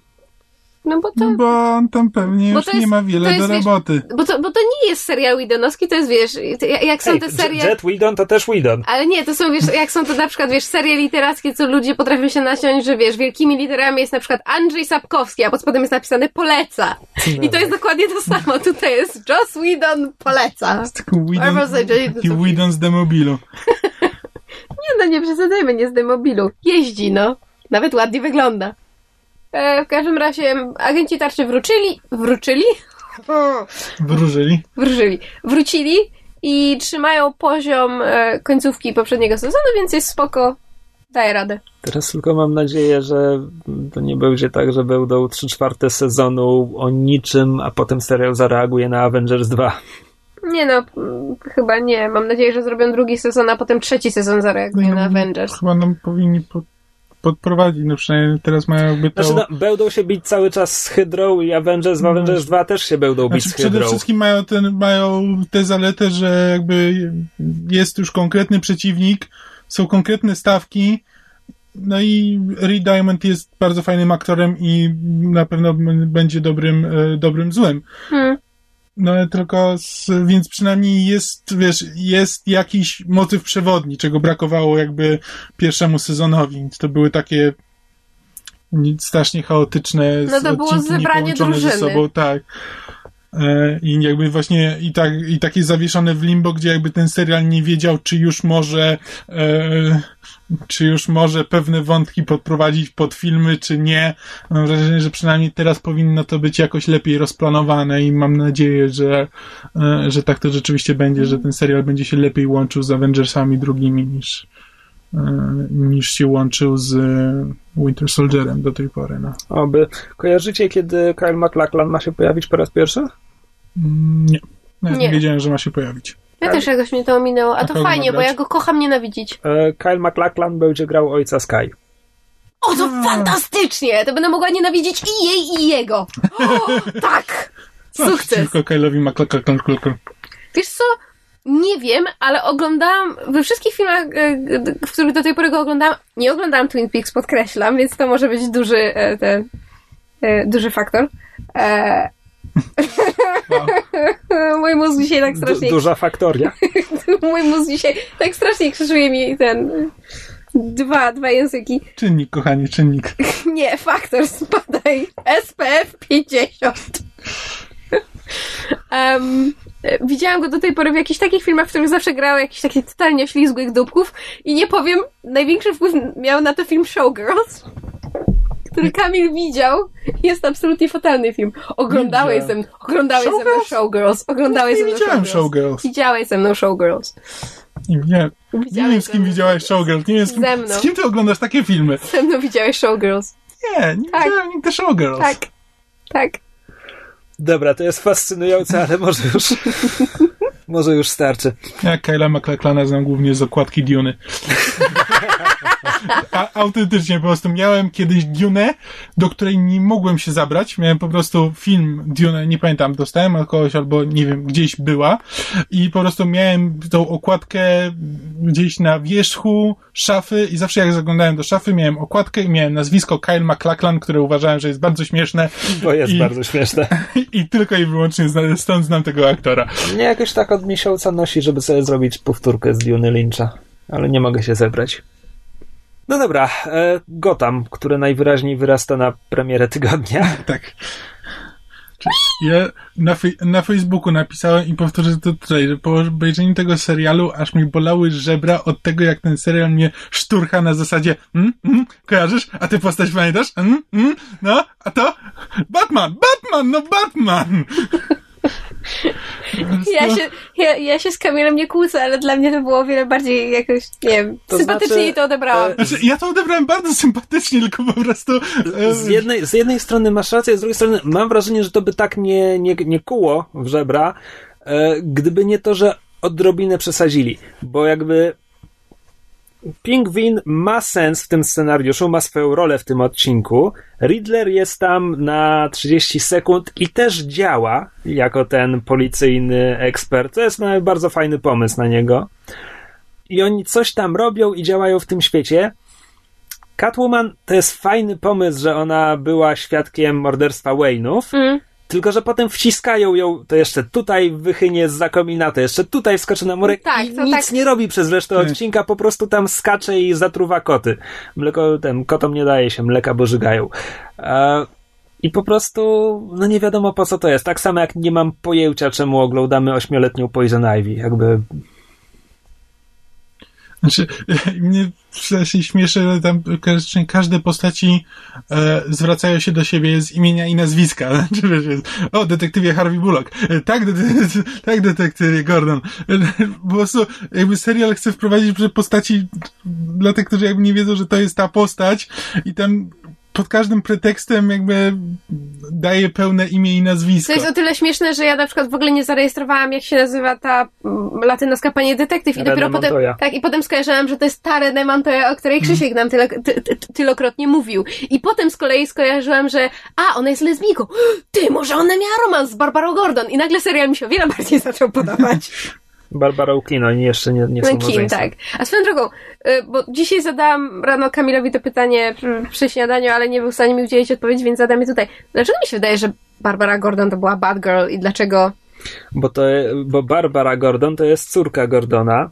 No bo to... No bo on tam pewnie już jest- nie ma wiele jest, do wiesz, roboty. Bo to, bo to nie jest serial Widonowski, to jest, wiesz, to jak są Hej, te serie... Jet Widon to też Widon. Ale nie, to są, wiesz, jak są to na przykład, wiesz, serie literackie, co ludzie potrafią się naciąć, że wiesz, wielkimi literami jest na przykład Andrzej Sapkowski, a pod spodem jest napisane poleca. I to jest dokładnie to samo. Tutaj jest Joss Whedon poleca. Albo zajrzeli do taki. Widon z demobilu. Nie no, nie przesadzajmy, nie z demobilu. Jeździ, no. Nawet ładnie wygląda. E, w każdym razie agenci tarczy wrócili, wrócili? Wróżyli. Wróżyli. Wrócili i trzymają poziom e, końcówki poprzedniego sezonu, więc jest spoko. Daje radę. Teraz tylko mam nadzieję, że to nie będzie tak, że będą 3 czwarte sezonu o niczym, a potem serial zareaguje na Avengers 2. Nie no, chyba nie. Mam nadzieję, że zrobią drugi sezon, a potem trzeci sezon zareaguje na Avengers. Chyba nam powinni po, podprowadzić, no przynajmniej teraz mają jakby to... Znaczy, no, będą się bić cały czas z Hydrą i Avengers w Avengers 2 też się będą bić Znaczy, z Hydrą. przede wszystkim mają, ten, mają tę zaletę, że jakby jest już konkretny przeciwnik, są konkretne stawki, no i Reed Diamond jest bardzo fajnym aktorem i na pewno będzie dobrym, e, dobrym złym. Hmm. No tylko, z, więc przynajmniej jest, wiesz, jest jakiś motyw przewodni, czego brakowało jakby pierwszemu sezonowi. To były takie strasznie chaotyczne No to było zebranie niepołączone ze drużyny. sobą, tak. E, I jakby właśnie i, tak, i takie zawieszone w limbo, gdzie jakby ten serial nie wiedział, czy już może e, czy już może pewne wątki podprowadzić pod filmy, czy nie. Mam wrażenie, że przynajmniej teraz powinno to być jakoś lepiej rozplanowane i mam nadzieję, że, e, że tak to rzeczywiście będzie, że ten serial będzie się lepiej łączył z Avengersami drugimi niż, niż się łączył z e, Winter Soldierem do tej pory. No. Oby. Kojarzycie, kiedy Kyle MacLachlan ma się pojawić po raz pierwszy? Mm, Nie. Nawet nie. Nie. wiedziałem, że ma się pojawić. Ja też jakoś mnie to ominęło. A A to fajnie, bo ja go kocham nienawidzić. E, Kyle MacLachlan będzie grał ojca Sky. O, to fantastycznie! To będę mogła nienawidzić i jej, i jego. O, tak! Sukces! Tylko Kyle'owi McLachlan. Wiesz co? Nie wiem, ale oglądałam we wszystkich filmach, e, w których do tej pory go oglądałam, nie oglądałam Twin Peaks, podkreślam, więc to może być duży e, ten, e, duży faktor. E, mój mózg dzisiaj tak Du- strasznie duża faktoria. mój mózg dzisiaj tak strasznie krzyżuje mi ten dwa, dwa języki. Czynnik, kochanie, czynnik. Nie, faktor, spadaj. SPF 50. um, widziałam go do tej pory w jakichś takich filmach, w których zawsze grał jakichś takich totalnie ślizgłych dupków i nie powiem, największy wpływ miał na to film Showgirls, który Kamil widział. Jest absolutnie fatalny film. Oglądałeś ze oglądałeś ze mną Showgirls? Oglądałeś Nie ze mną widziałem Showgirls. Showgirls. Widziałeś ze mną Showgirls. Nie, nie, nie wiem, z kim widziałeś Showgirls. Nie wiem, z kim, Ze mną. z kim ty oglądasz takie filmy. Ze mną widziałeś Showgirls. Nie, nie Tak. widziałem nigdy Showgirls. Tak. Tak. Dobra, to jest fascynujące, ale może już, może już starczy. Ja Kyla McLachlana znam głównie z okładki Duny. A, autentycznie, po prostu miałem kiedyś Dune, do której nie mogłem się zabrać. Miałem po prostu film Dune, nie pamiętam, dostałem od kogoś albo nie wiem, gdzieś była i po prostu miałem tą okładkę gdzieś na wierzchu szafy i zawsze jak zaglądałem do szafy, miałem okładkę i miałem nazwisko Kyle McLachlan, które uważałem, że jest bardzo śmieszne Bo jest I- bardzo śmieszne. i tylko i wyłącznie stąd znam tego aktora. Mnie jakoś tak od miesiąca nosi, żeby sobie zrobić powtórkę z Duny Lyncha, ale nie mogę się zebrać. No dobra, e, Gotham, które najwyraźniej wyrasta na premierę tygodnia. Tak. Ja na, fej- na Facebooku napisałem i powtórzę to tutaj, że po obejrzeniu tego serialu aż mi bolały żebra od tego, jak ten serial mnie szturcha na zasadzie mm, mm, kojarzysz? A ty postać pamiętasz? Mm, mm, no, a to? Batman! Batman! No Batman! Ja się, ja, ja się z Kamilem nie kłócę, ale dla mnie to było o wiele bardziej jakoś, nie wiem, To sympatycznie znaczy, to odebrałam. e, Znaczy, ja to odebrałem bardzo sympatycznie, tylko po prostu... e, Z jednej, z jednej strony masz rację, z drugiej strony mam wrażenie, że to by tak nie, nie, nie kuło w żebra, e, gdyby nie to, że odrobinę przesadzili. Bo jakby Pingwin ma sens w tym scenariuszu, ma swoją rolę w tym odcinku. Riddler jest tam na 30 sekund i też działa jako ten policyjny ekspert. To jest bardzo fajny pomysł na niego. I oni coś tam robią i działają w tym świecie. Catwoman to jest fajny pomysł, że ona była świadkiem morderstwa Wayne'ów, Mm. Tylko że potem wciskają ją, to jeszcze tutaj wychynie z zakomina, to jeszcze tutaj wskoczy na murek Tak, i to nic tak. nie robi przez resztę odcinka, po prostu tam skacze i zatruwa koty. Mleko, ten, kotom nie daje się mleka, bo żygają. E, I po prostu, no nie wiadomo po co to jest. Tak samo jak nie mam pojęcia, czemu oglądamy ośmioletnią Poison Ivy. Jakby Znaczy, mnie strasznie śmieszy, że tam każde postaci e, zwracają się do siebie z imienia i nazwiska. Znaczy, o, detektywie Harvey Bullock. E, tak, tak, detektywie Gordon. E, po prostu jakby serial chce wprowadzić że postaci dla tych, którzy jakby nie wiedzą, że to jest ta postać i tam pod każdym pretekstem jakby daje pełne imię i nazwisko. To jest o tyle śmieszne, że ja na przykład w ogóle nie zarejestrowałam, jak się nazywa ta mm, latynoska pani detektyw i dopiero potem, tak, i potem skojarzyłam, że to jest ta René Montoya, o której Krzysiek nam tyle, ty, ty, tylokrotnie mówił. I potem z kolei skojarzyłam, że a, ona jest lesbijką. Ty, może ona miała romans z Barbarą Gordon. I nagle serial mi się o wiele bardziej zaczął podobać. Barbara O'Keefe, oni jeszcze nie, nie są Kim, małżeństwem. tak. A swoją drogą, y, bo dzisiaj zadałam rano Kamilowi to pytanie przy, śniadaniu, ale nie był w stanie mi udzielić odpowiedzi, więc zadam je tutaj. Dlaczego mi się wydaje, że Barbara Gordon to była bad girl i dlaczego... Bo, to, bo Barbara Gordon to jest córka Gordona.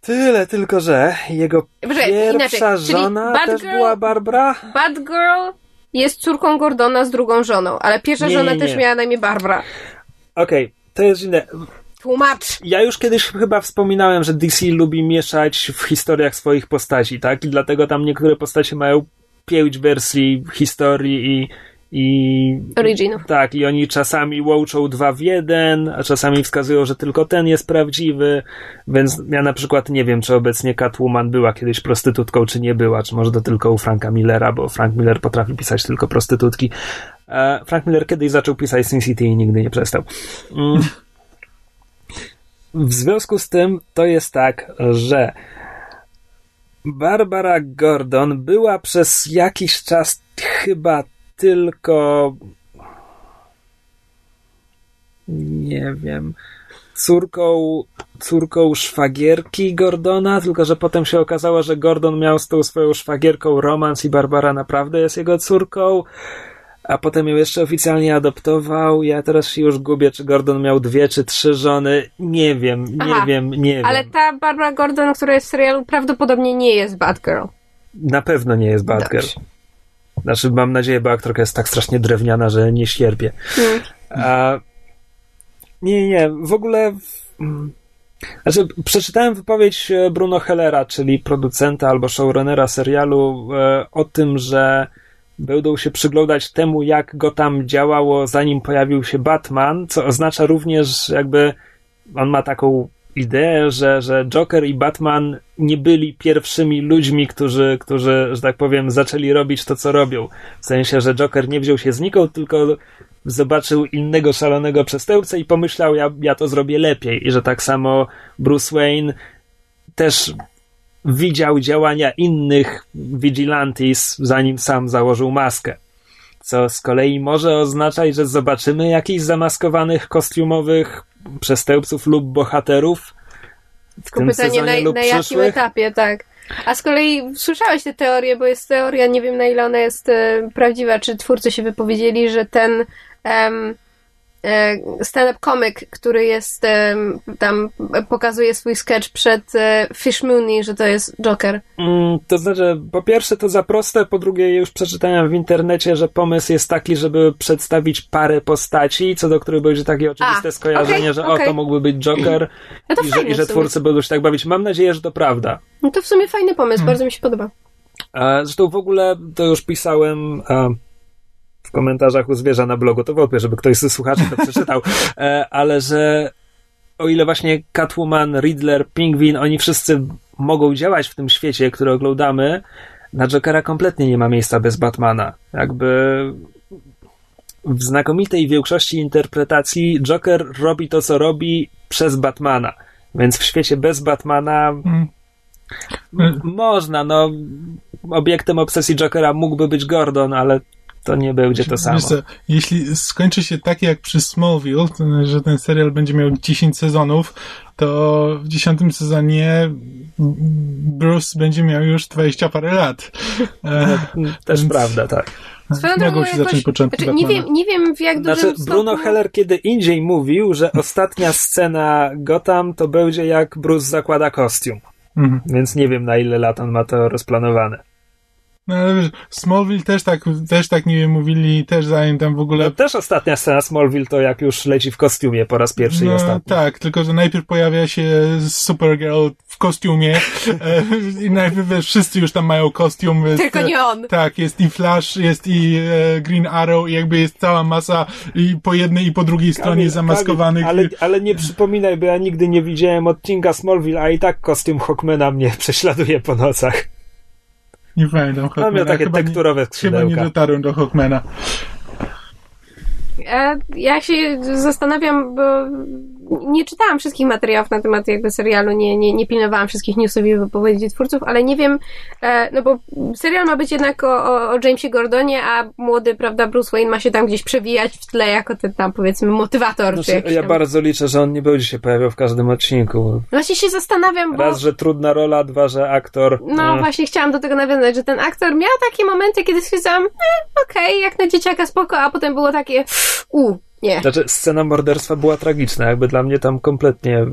Tyle tylko, że jego Poczekaj, pierwsza żona Bad też Girl- była Barbara? Bad girl jest córką Gordona z drugą żoną, ale pierwsza Nie, żona nie, też nie. miała na imię Barbara. Okej, to jest inne. Tłumacz! Ja już kiedyś chyba wspominałem, że DC lubi mieszać w historiach swoich postaci, tak? I dlatego tam niektóre postacie mają pięć wersji historii i, i Originów. Tak, i oni czasami łączą dwa w jeden, a czasami wskazują, że tylko ten jest prawdziwy, więc ja na przykład nie wiem, czy obecnie Catwoman była kiedyś prostytutką, czy nie była, czy może to tylko u Franka Millera, bo Frank Miller potrafi pisać tylko prostytutki. E, Frank Miller kiedyś zaczął pisać Sin City i nigdy nie przestał. Mm. W związku z tym to jest tak, że Barbara Gordon była przez jakiś czas chyba tylko nie wiem córką córką szwagierki Gordona, tylko że potem się okazało, że Gordon miał z tą swoją szwagierką romans i Barbara naprawdę jest jego córką, a potem ją jeszcze oficjalnie adoptował. Ja teraz się już gubię, czy Gordon miał dwie czy trzy żony. Nie wiem, nie Aha, wiem, nie wiem. Ale ta Barbara Gordon, która jest w serialu, prawdopodobnie nie jest bad girl. Na pewno nie jest Bad Girl. Dobrze. Znaczy, mam nadzieję, bo aktorka jest tak strasznie drewniana, że nie sierpie. Mm. A, nie, nie, w ogóle. Znaczy, przeczytałem wypowiedź e, Bruno Hellera, czyli producenta albo showrunnera serialu, e, o tym, że będą się przyglądać temu, jak go tam działało, zanim pojawił się Batman, co oznacza również, jakby on ma taką ideę, że, że Joker i Batman nie byli pierwszymi ludźmi, którzy, którzy, że tak powiem, zaczęli robić to, co robią. W sensie, że Joker nie wziął się znikąd, tylko zobaczył innego szalonego przestępcę i pomyślał, ja, ja to zrobię lepiej. I że tak samo Bruce Wayne też widział działania innych vigilantes, zanim sam założył maskę. Co z kolei może oznaczać, że zobaczymy jakichś zamaskowanych, kostiumowych przestępców lub bohaterów w Tylko tym pytanie, sezonie na, lub na jakim przyszłych. etapie, tak. A z kolei słyszałeś tę teorię, bo jest teoria, nie wiem na ile ona jest e, prawdziwa, czy twórcy się wypowiedzieli, że ten em, stand-up komik, który jest em, tam, e, pokazuje swój sketch przed e, Fish Mooney, że to jest Joker. Mm, to znaczy, po pierwsze to za proste, po drugie już przeczytałem w internecie, że pomysł jest taki, żeby przedstawić parę postaci, co do których będzie takie oczywiste A, skojarzenie, okej, że okej. o, to mógłby być Joker No to i, że, i że twórcy będą się tak bawić. Mam nadzieję, że to prawda. No to w sumie fajny pomysł, bardzo mi się podoba. A Zresztą w ogóle to już pisałem a, komentarzach u zwierza na blogu, to wątpię, żeby ktoś ze słuchaczy to przeczytał, e, ale że o ile właśnie Catwoman, Riddler, Pingwin, oni wszyscy mogą działać w tym świecie, który oglądamy, na Jokera kompletnie nie ma miejsca bez Batmana. Jakby w znakomitej większości interpretacji Joker robi to, co robi przez Batmana. Więc w świecie bez Batmana Mm. można, no obiektem obsesji Jokera mógłby być Gordon, ale to nie będzie to samo. Wiesz co, jeśli skończy się tak jak przy Smallville, to znaczy, że ten serial będzie miał 10 sezonów, to w 10 sezonie Bruce będzie miał już 20 parę lat. E, Też Więc- prawda, tak. Swoją mogą drogą się jakoś- znaczy, nie, wiem, nie wiem w jak dużym Znaczy, Bruno stopniu... Heller kiedy indziej mówił, że ostatnia scena Gotham to będzie jak Bruce zakłada kostium. Mhm. Więc nie wiem na ile lat on ma to rozplanowane. No ale wiesz, Smallville też tak, też tak nie wiem, mówili, też zanim tam w ogóle No, też ostatnia scena Smallville to jak już leci w kostiumie po raz pierwszy i No ostatni. tak, tylko że najpierw pojawia się Supergirl w kostiumie e, i najpierw wiesz, wszyscy już tam mają kostium. Jest, Tylko nie on. Tak, jest i Flash, jest i e, Green Arrow i jakby jest cała masa i po jednej i po drugiej stronie zamaskowanych. Ale, ale nie przypominaj, bo ja nigdy nie widziałem odcinka Smallville, a i tak kostium Hawkmana mnie prześladuje po nocach. Nie pamiętam On Hawkmana. miał takie chyba nie, tekturowe chyba nie skrzydełka. dotarłem do Hawkmana. E, Ja się zastanawiam, bo nie czytałam wszystkich materiałów na temat jakby serialu, nie, nie, nie pilnowałam wszystkich newsów i wypowiedzi twórców, ale nie wiem, e, no bo serial ma być jednak o, o, o Jamesie Gordonie, a młody, prawda, Bruce Wayne ma się tam gdzieś przewijać w tle jako ten tam, powiedzmy, motywator. czy Znaczy, ja tam... bardzo liczę, że on nie będzie się pojawiał w każdym odcinku. Właśnie się zastanawiam, bo... Raz, że trudna rola, dwa, że aktor. No e, właśnie chciałam do tego nawiązać, że ten aktor miał takie momenty, kiedy stwierdzałam, eh, okej, jak na dzieciaka spoko, a potem było takie, u, nie. Znaczy, scena morderstwa była tragiczna, jakby dla mnie tam kompletnie.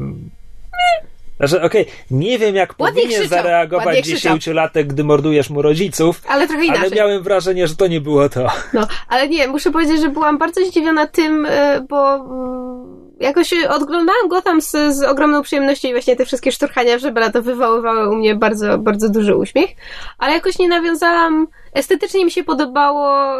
Znaczy, okej, nie wiem jak Ładnie powinien krzyczał, zareagować dziesięciolatek, gdy mordujesz mu rodziców, Ale trochę inaczej. ale miałem wrażenie, że to nie było to. No, ale nie, muszę powiedzieć, że byłam bardzo zdziwiona tym, y, bo mm, jakoś odglądałam go tam z, z ogromną przyjemnością i właśnie te wszystkie szturchania w żebra to wywoływały u mnie bardzo, bardzo duży uśmiech, ale jakoś nie nawiązałam, estetycznie mi się podobało,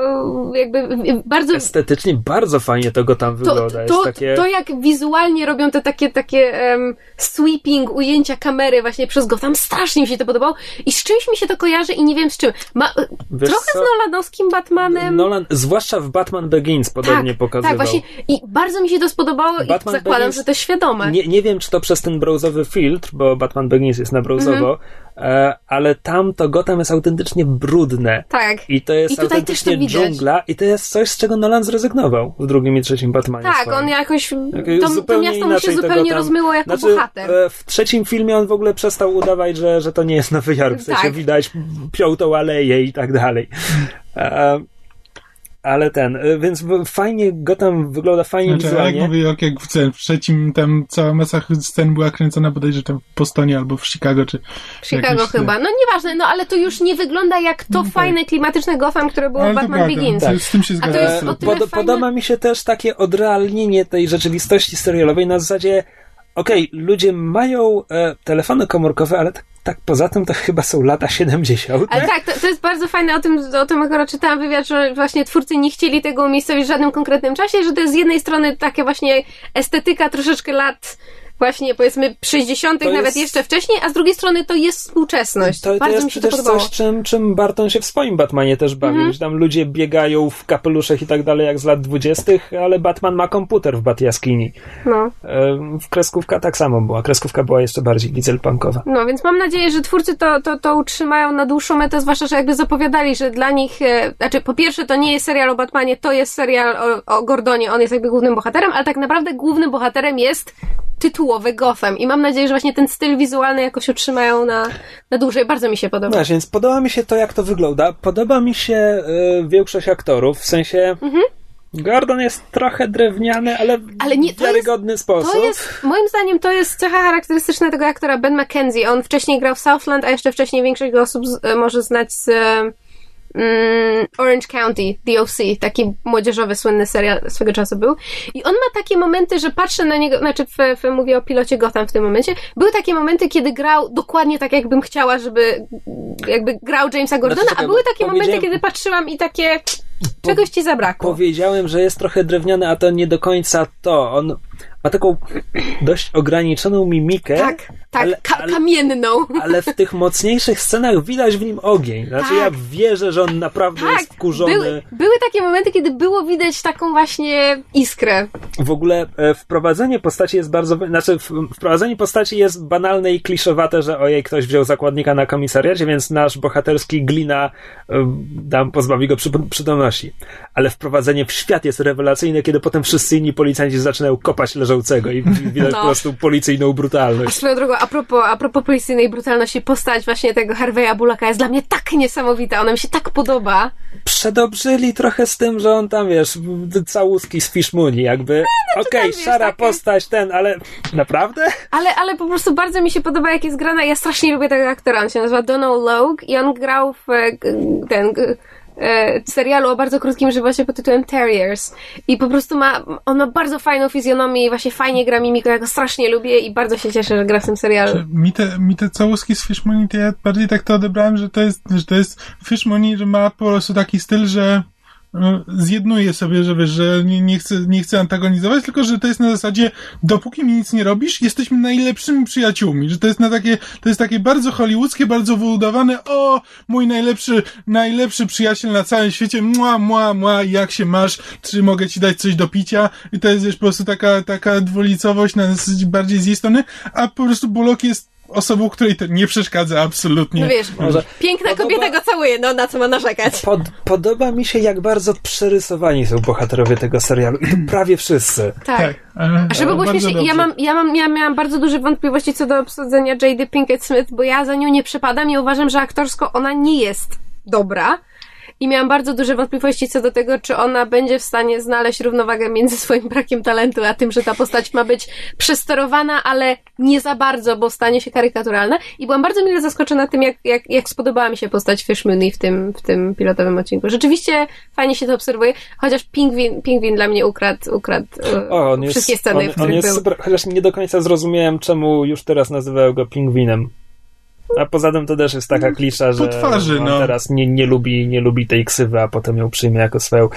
y, jakby bardzo... Estetycznie bardzo fajnie to go tam To, wygląda. to, takie... to jak wizualnie robią te takie, takie um, sweeping, ujęcia kamery właśnie przez Gotham, strasznie mi się to podobało i z czymś mi się to kojarzy i nie wiem z czym. Ma, Wiesz trochę co? z Nolanowskim Batmanem. Nolan, zwłaszcza w Batman Begins podobnie pokazywał. Tak, właśnie. I bardzo mi się to spodobało Batman zakładam, Begins- że to świadome. Nie, nie wiem, czy to przez ten brązowy filtr, bo Batman Begins jest na brązowo, Mhm. e, ale tam to Gotham jest autentycznie brudne. Tak. I to jest I tutaj też autentycznie to widać. dżungla i to jest coś, z czego Nolan zrezygnował w drugim i trzecim Batmanie Tak, swoim. on jakoś. To, to miasto mu się zupełnie rozmyło jako Znaczy, bohater. e, w trzecim filmie on w ogóle przestał udawać, że, że to nie jest Nowy Jork. W sensie Tak. widać piątą aleję i tak dalej. E, ale ten, e, więc w- fajnie Gotham wygląda fajnie Znaczy, jak wizualnie. mówię, jak, jak w, w trzecim tam cała masa scen była kręcona bodajże tam w Bostonie albo w Chicago, czy W Chicago jakieś chyba. No nieważne, no ale to już nie wygląda jak to fajne, klimatyczne Gotham, które było w Ale to Batman Begins. to- z tym się zgadzam. Pod, fajne- Podoba mi się też takie odrealnienie tej rzeczywistości serialowej na zasadzie okej, ludzie mają e, telefony komórkowe, ale tak, tak poza tym to chyba są lata 70. Ale tak, to, to jest bardzo fajne, o tym, o tym akurat czytałam wywiad, że właśnie twórcy nie chcieli tego umiejscowić w żadnym konkretnym czasie, że to jest z jednej strony takie właśnie estetyka troszeczkę lat właśnie powiedzmy 60., To nawet jest- jeszcze wcześniej, a z drugiej strony to jest współczesność. To, to bardzo jest mi się to przecież podobało. coś, czym, czym Barton się w swoim Batmanie też bawił. Że tam ludzie biegają w kapeluszach i tak dalej, jak z lat 20., ale Batman ma komputer w Batjaskini. No. W kreskówka tak samo była. Kreskówka była jeszcze bardziej dieselpunkowa. No, więc mam nadzieję, że twórcy to, to, to utrzymają na dłuższą metę, zwłaszcza, że jakby zapowiadali, że dla nich, e, znaczy po pierwsze to nie jest serial o Batmanie, to jest serial o, o Gordonie, on jest jakby głównym bohaterem, ale tak naprawdę głównym bohaterem jest tytułowy Gotham i mam nadzieję, że właśnie ten styl wizualny jakoś utrzymają na, na dłużej. Bardzo mi się podoba. No, więc podoba mi się to, jak to wygląda. Podoba mi się e, większość aktorów, w sensie Gordon jest trochę drewniany, ale, Mhm. Ale nie, w to jest- wiarygodny sposób. To jest, moim zdaniem, to jest cecha charakterystyczna tego aktora Ben McKenzie. On wcześniej grał w Southland, a jeszcze wcześniej większość osób z, e, może znać z mm, Orange County, DOC, taki młodzieżowy, słynny serial swego czasu był. I on ma takie momenty, że patrzę na niego, znaczy w, w, mówię o pilocie Gotham w tym momencie, były takie momenty, kiedy grał dokładnie tak, jakbym chciała, żeby jakby grał Jamesa Gordona, Znaczy, a były takie momenty, kiedy patrzyłam i takie Czegoś ci zabrakło. Powiedziałem, że jest trochę drewniany, a to nie do końca to. On ma taką dość ograniczoną mimikę. Tak, tak, ale, ka- ale, kamienną. ale w tych mocniejszych scenach widać w nim ogień. Znaczy Tak. ja wierzę, że on naprawdę Tak, jest wkurzony. były, były takie momenty, kiedy było widać taką właśnie iskrę. W ogóle e, wprowadzenie postaci jest bardzo. Znaczy, w- wprowadzenie postaci jest banalne i kliszowate, że ojej, ktoś wziął zakładnika na komisariacie, więc nasz bohaterski glina e, dam pozbawi go przy, przytomności. Ale wprowadzenie w świat jest rewelacyjne, kiedy potem wszyscy inni policjanci zaczynają kopać leżącego i widać No. po prostu policyjną A brutalność. swoją drogą, a propos, a propos policyjnej brutalności, postać właśnie tego Harveya Bullocka jest dla mnie tak niesamowita, ona mi się tak podoba. Przedobrzyli trochę z tym, że on tam, wiesz, całuski z Fish Mooney, jakby. Okej, tam, wiesz, szara takie- postać, ten, ale naprawdę? Ale, ale po prostu bardzo mi się podoba, jak jest grana. Ja strasznie lubię tego aktora. On się nazywa Donald Logue i on grał w e, ten serialu o bardzo krótkim żywocie pod tytułem Terriers. I po prostu ma, on ma bardzo fajną fizjonomię i właśnie fajnie gra mimiką. Ja go strasznie lubię i bardzo się cieszę, że gra w tym serialu. Mi te, mi te całuski z Fish Money, ja bardziej tak to odebrałem, że to jest, że to jest Fish Money, że ma po prostu taki styl, że no, zjednuje sobie, że wiesz, że nie, nie, chce, nie chce antagonizować, tylko że to jest na zasadzie, dopóki mi nic nie robisz, jesteśmy najlepszymi przyjaciółmi, że to jest na takie, to jest takie bardzo hollywoodzkie, bardzo wyobudowane, o, mój najlepszy, najlepszy przyjaciel na całym świecie, mła, mła, mła, jak się masz, czy mogę ci dać coś do picia, i to jest wiesz, po prostu taka, taka dwulicowość na zasadzie bardziej z jej strony, a po prostu Bullock jest osobą, której to nie przeszkadza absolutnie. No wiesz, Może- piękna Podoba- kobieta go całuje, no na co ma narzekać. Pod, podoba mi się, jak bardzo przerysowani są bohaterowie tego serialu. I to prawie wszyscy. Tak. Tak, A żeby było śmiesznie, ja mam, ja, mam, ja miałam bardzo duże wątpliwości co do obsadzenia Jady Pinkett Smith, bo ja za nią nie przepadam i uważam, że aktorsko ona nie jest dobra. I miałam bardzo duże wątpliwości co do tego, czy ona będzie w stanie znaleźć równowagę między swoim brakiem talentu, a tym, że ta postać ma być przesterowana, ale nie za bardzo, bo stanie się karykaturalna. I byłam bardzo mile zaskoczona tym, jak, jak, jak spodobała mi się postać Fish Mooney w tym, w tym pilotowym odcinku. Rzeczywiście fajnie się to obserwuje, chociaż Pingwin, Pingwin dla mnie ukradł, ukradł e, O, on jest, wszystkie sceny, on, w on których jest był. super, chociaż nie do końca zrozumiałem, czemu już teraz nazywają go pingwinem. A poza tym to też jest taka klisza, że Po twarzy, on no. teraz nie, nie, lubi, nie lubi tej ksywy, a potem ją przyjmie jako swoją.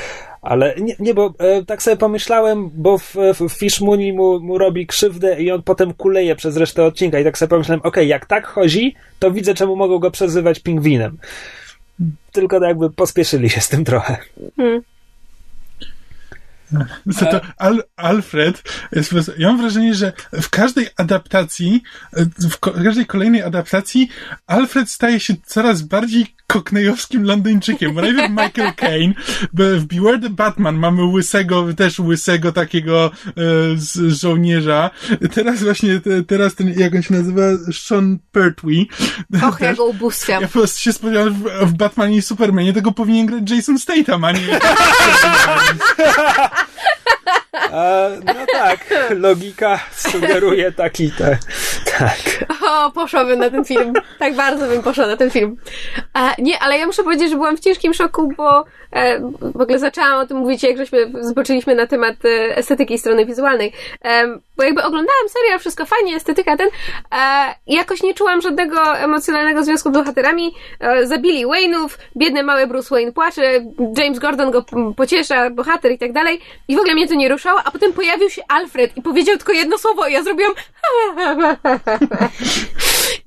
Ale nie, nie bo e, tak sobie pomyślałem, bo w, w Fish Mooney mu, mu robi krzywdę i on potem kuleje przez resztę odcinka i tak sobie pomyślałem, okej, jak tak chodzi, to widzę, czemu mogą go przezywać pingwinem. Tylko tak jakby pospieszyli się z tym trochę. Hmm. Co to Al, Alfred, jest, po prostu- ja mam wrażenie, że w każdej adaptacji, w każdej kolejnej adaptacji, Alfred staje się coraz bardziej koknejowskim Londyńczykiem. Bo najpierw Michael Caine, w Beware the Batman mamy łysego, też łysego takiego e, żołnierza. Teraz właśnie, te, teraz ten, jak on się nazywa, Sean Pertwee. Och, ja go ubóstwiam. Ja po prostu się spodziewałem, w, w Batmanie i Supermanie tego powinien grać Jason Statham, a nie... A, no tak, logika sugeruje taki, tak. tak. O, poszłabym na ten film. Tak bardzo bym poszła na ten film. E, nie, ale ja muszę powiedzieć, że byłam w ciężkim szoku, bo e, w ogóle zaczęłam o tym mówić, jak żeśmy zboczyliśmy na temat e, estetyki strony wizualnej. E, bo jakby oglądałam serial, wszystko fajnie, estetyka ten, e, jakoś nie czułam żadnego emocjonalnego związku z bohaterami. E, zabili Wayne'ów, biedny mały Bruce Wayne płacze, James Gordon go pociesza, bohater i tak dalej. I w ogóle mnie to nie ruszało, a potem pojawił się Alfred i powiedział tylko jedno słowo i ja zrobiłam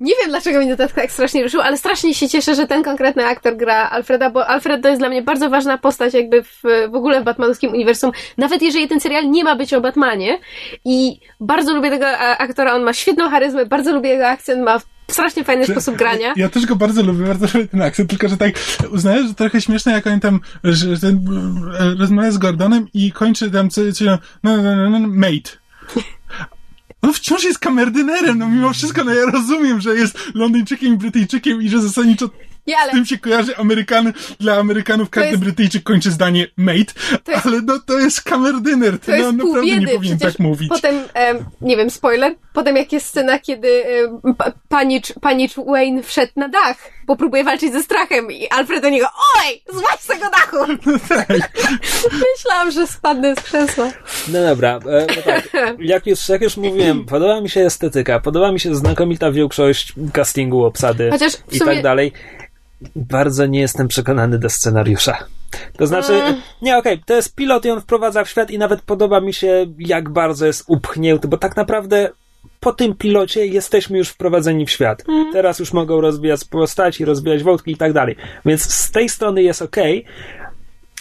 nie wiem, dlaczego mnie to tak strasznie ruszyło, ale strasznie się cieszę, że ten konkretny aktor gra Alfreda, bo Alfred to jest dla mnie bardzo ważna postać jakby w, w ogóle w Batmanowskim uniwersum, nawet jeżeli ten serial nie ma być o Batmanie i bardzo lubię tego e, aktora, on ma świetną charyzmę, bardzo lubię jego akcent, ma strasznie fajny sposób grania. Ja też go bardzo lubię, bardzo lubię ten akcent, tylko że tak uznaję, że trochę śmieszne, jak oni tam że ten, e, rozmawia z Gordonem i kończy tam co, co, no, no, no, no, no, mate. On wciąż jest kamerdynerem, no mimo wszystko, no ja rozumiem, że jest Londyńczykiem i Brytyjczykiem i że zasadniczo Nie, ale z tym się kojarzy Amerykan, dla Amerykanów każdy jest- Brytyjczyk kończy zdanie mate, jest- ale no to jest kamerdyner, to no, jest naprawdę nie biedy, powinien przecież tak mówić. potem, em, nie wiem, spoiler, potem jak jest scena, kiedy em, pa, panicz, panicz Wayne wszedł na dach, bo próbuje walczyć ze strachem i Alfred do niego, oj, złaź z tego dachu! tak. Myślałam, że spadnę z krzesła. No dobra, e, no tak. Jak już, jak już mówiłem, podoba mi się estetyka, podoba mi się znakomita większość castingu, obsady Chociaż w i sumie- tak dalej. Bardzo nie jestem przekonany do scenariusza. To znaczy, mm. nie, okej, okay, to jest pilot i on wprowadza w świat i nawet podoba mi się, jak bardzo jest upchnięty, bo tak naprawdę po tym pilocie jesteśmy już wprowadzeni w świat. Mm. Teraz już mogą rozwijać postaci, rozwijać wątki i tak dalej. Więc z tej strony jest ok,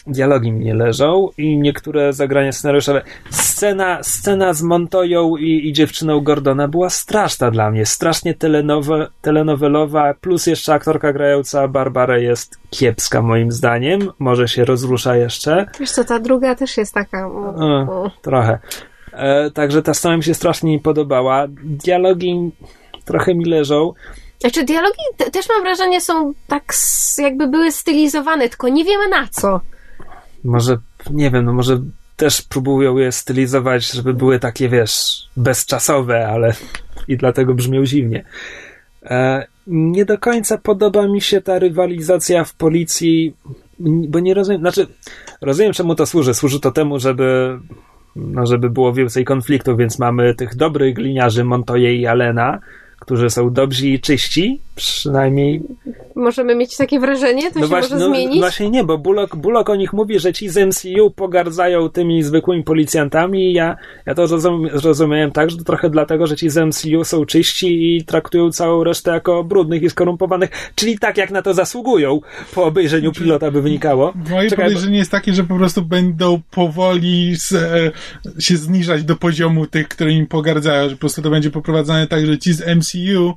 dialogi mi nie leżą i niektóre zagrania scenariuszowe. Scena, scena z Montoją i, i dziewczyną Gordona była straszna dla mnie, strasznie telenowe, telenowelowa, plus jeszcze aktorka grająca Barbara jest kiepska moim zdaniem, może się rozrusza jeszcze. Wiesz co, ta druga też jest taka... O, trochę. E, także ta scena mi się strasznie nie podobała. Dialogi trochę mi leżą. Znaczy, dialogi też mam wrażenie są tak jakby były stylizowane, tylko nie wiemy na co może, nie wiem, no może też próbują je stylizować, żeby były takie, wiesz, bezczasowe, ale i dlatego brzmią dziwnie. E, nie do końca podoba mi się ta rywalizacja w policji, bo nie rozumiem, znaczy, rozumiem czemu to służy. Służy to temu, żeby, no, żeby było więcej konfliktów, więc mamy tych dobrych gliniarzy Montoya i Alena, którzy są dobrzy i czyści, przynajmniej. Możemy mieć takie wrażenie? To no się właśnie, może no, zmienić? Właśnie nie, bo Bullock, Bullock o nich mówi, że ci z MCU pogardzają tymi zwykłymi policjantami i ja, ja to zrozumiałem tak, że to trochę dlatego, że ci z MCU są czyści i traktują całą resztę jako brudnych i skorumpowanych, czyli tak jak na to zasługują po obejrzeniu pilota by wynikało. Moje Czekaj, podejrzenie bo... jest takie, że po prostu będą powoli z, e, się zniżać do poziomu tych, które im pogardzają, że po prostu to będzie poprowadzane tak, że ci z MCU MCU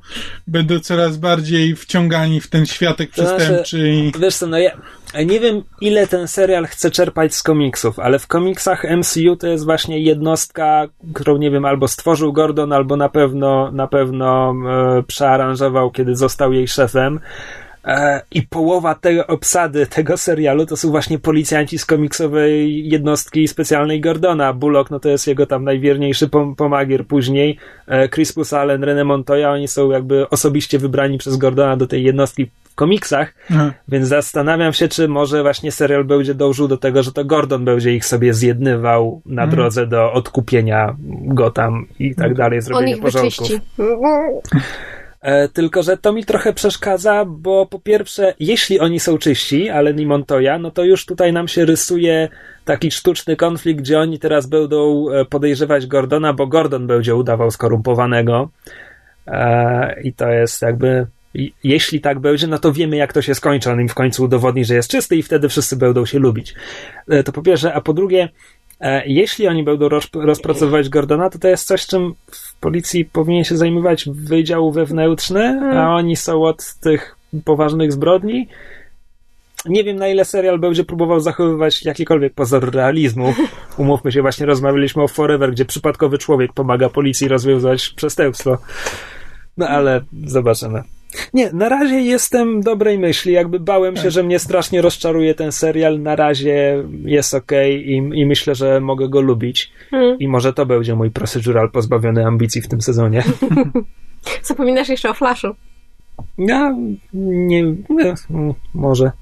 będą coraz bardziej wciągani w ten światek to przestępczy. Znaczy, i... Wiesz co, no ja nie wiem ile ten serial chce czerpać z komiksów, ale w komiksach MCU to jest właśnie jednostka, którą nie wiem, albo stworzył Gordon, albo na pewno na pewno e, przearanżował, kiedy został jej szefem. E, I połowa tej obsady tego serialu to są właśnie policjanci z komiksowej jednostki specjalnej Gordona. Bullock, no to jest jego tam najwierniejszy pom pomagier później. E, Crispus Allen, René Montoya, oni są jakby osobiście wybrani przez Gordona do tej jednostki w komiksach, Aha. więc zastanawiam się, czy może właśnie serial będzie dążył do tego, że to Gordon będzie ich sobie zjednywał na mhm. drodze do odkupienia Gotham i tak dalej, zrobienia porządków. E, tylko, że to mi trochę przeszkadza, bo po pierwsze, jeśli oni są czyści, ale nie Montoya, no to już tutaj nam się rysuje taki sztuczny konflikt, gdzie oni teraz będą e, podejrzewać Gordona, bo Gordon będzie udawał skorumpowanego. E, I to jest jakby jeśli tak będzie, no to wiemy, jak to się skończy. On im w końcu udowodni, że jest czysty i wtedy wszyscy będą się lubić. To po pierwsze, a po drugie, jeśli oni będą rozpracowywać Gordona, to to jest coś, czym policji powinien się zajmować Wydział Wewnętrzny, a hmm. oni są od tych poważnych zbrodni. Nie wiem, na ile serial będzie próbował zachowywać jakikolwiek pozór realizmu. Umówmy się, właśnie rozmawialiśmy o Forever, gdzie przypadkowy człowiek pomaga policji rozwiązać przestępstwo. No ale zobaczymy. Nie, na razie jestem dobrej myśli. Jakby bałem się, tak. że mnie strasznie rozczaruje ten serial. Na razie jest ok i, i myślę, że mogę go lubić. Hmm. I może to będzie mój procedural pozbawiony ambicji w tym sezonie. Zapominasz jeszcze o Flashu. Ja nie, nie może.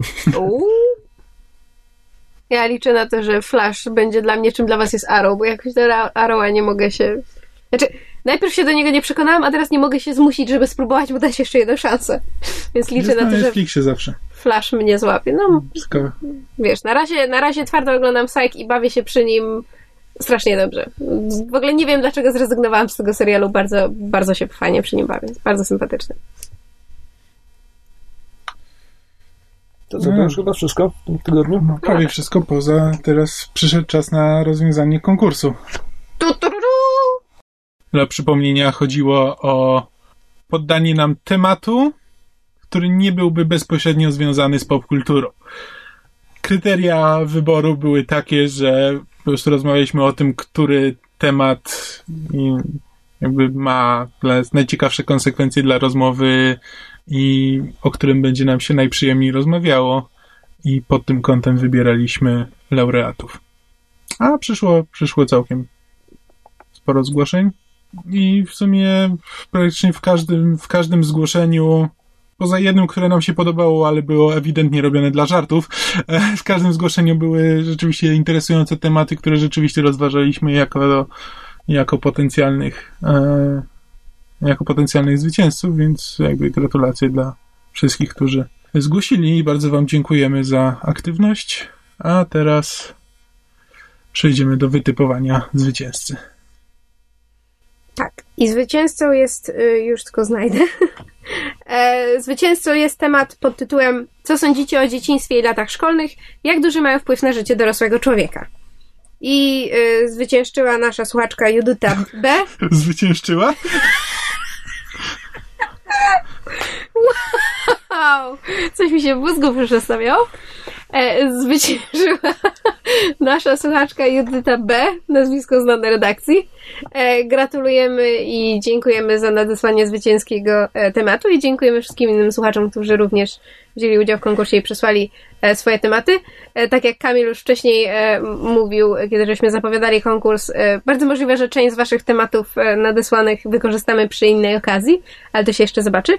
Ja liczę na to, że Flash będzie dla mnie czym dla was jest Arrow, bo jakoś do Arrowa nie mogę się... Znaczy, najpierw się do niego nie przekonałam, a teraz nie mogę się zmusić, żeby spróbować mu dać jeszcze jedną szansę. Więc liczę Jest na, to, że Netflixie zawsze. Flash mnie złapie. No, Wszystko. wiesz, na razie, na razie twardo oglądam Psych i bawię się przy nim strasznie dobrze. W ogóle nie wiem, dlaczego zrezygnowałam z tego serialu. Bardzo, bardzo się fajnie przy nim bawię. Bardzo sympatyczny. To co, to już chyba wszystko w tym tygodniu? No, prawie wszystko, poza teraz przyszedł czas na rozwiązanie konkursu. Tu, tu, dla przypomnienia chodziło o poddanie nam tematu, który nie byłby bezpośrednio związany z popkulturą. Kryteria wyboru były takie, że po prostu rozmawialiśmy o tym, który temat jakby ma najciekawsze konsekwencje dla rozmowy i o którym będzie nam się najprzyjemniej rozmawiało i pod tym kątem wybieraliśmy laureatów. A przyszło, przyszło całkiem sporo zgłoszeń i w sumie praktycznie w każdym, w każdym zgłoszeniu poza jednym, które nam się podobało, ale było ewidentnie robione dla żartów. W każdym zgłoszeniu były rzeczywiście interesujące tematy, które rzeczywiście rozważaliśmy jako, jako potencjalnych, e, jako potencjalnych zwycięzców, więc jakby gratulacje dla wszystkich, którzy zgłosili i bardzo Wam dziękujemy za aktywność. A teraz przejdziemy do wytypowania zwycięzcy. Tak. I zwycięzcą jest, y, już tylko znajdę. E, zwycięzcą jest temat pod tytułem Co sądzicie o dzieciństwie i latach szkolnych? Jak duży mają wpływ na życie dorosłego człowieka? I y, zwyciężyła nasza słuchaczka Judyta B. Zwyciężyła? Wow! Coś mi się w mózgu przestawiało. E, zwyciężyła nasza słuchaczka Judyta B, nazwisko znane redakcji. E, gratulujemy i dziękujemy za nadesłanie zwycięskiego e, tematu i dziękujemy wszystkim innym słuchaczom, którzy również wzięli udział w konkursie i przesłali e, swoje tematy. E, tak jak Kamil już wcześniej e, mówił, kiedy żeśmy zapowiadali konkurs, bardzo możliwe, że część z waszych tematów nadesłanych wykorzystamy przy innej okazji, ale to się jeszcze zobaczy.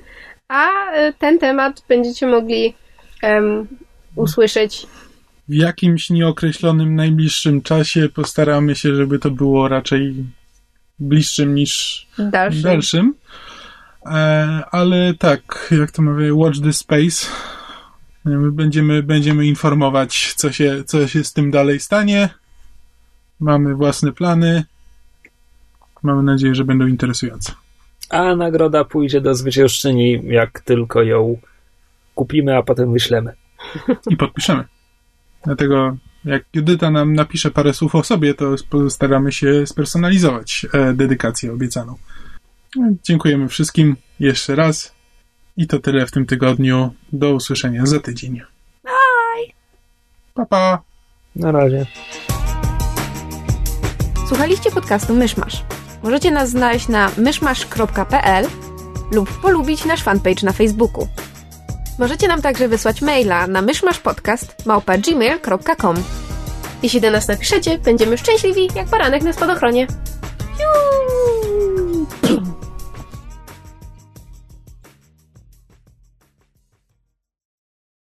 A e, ten temat będziecie mogli em, usłyszeć W jakimś nieokreślonym, najbliższym czasie postaramy się, żeby to było raczej bliższym niż dalszy. dalszym. E, ale tak, jak to mówię, watch the space. My będziemy, będziemy informować, co się, co się z tym dalej stanie. Mamy własne plany. Mamy nadzieję, że będą interesujące. A nagroda pójdzie do zwyciężczyni, jak tylko ją kupimy, a potem wyślemy. I podpiszemy. Dlatego, jak Judyta nam napisze parę słów o sobie, to postaramy się spersonalizować e, dedykację obiecaną. No, Dziękujemy wszystkim jeszcze raz. I to tyle w tym tygodniu. Do usłyszenia za tydzień. Bye! Pa, pa! Na razie. Słuchaliście podcastu Myszmasz. Możecie nas znaleźć na myszmasz.pl lub polubić nasz fanpage na Facebooku. Możecie nam także wysłać maila na myszmaszpodcast.gmail.com Jeśli do nas napiszecie, będziemy szczęśliwi jak baranek na spadochronie.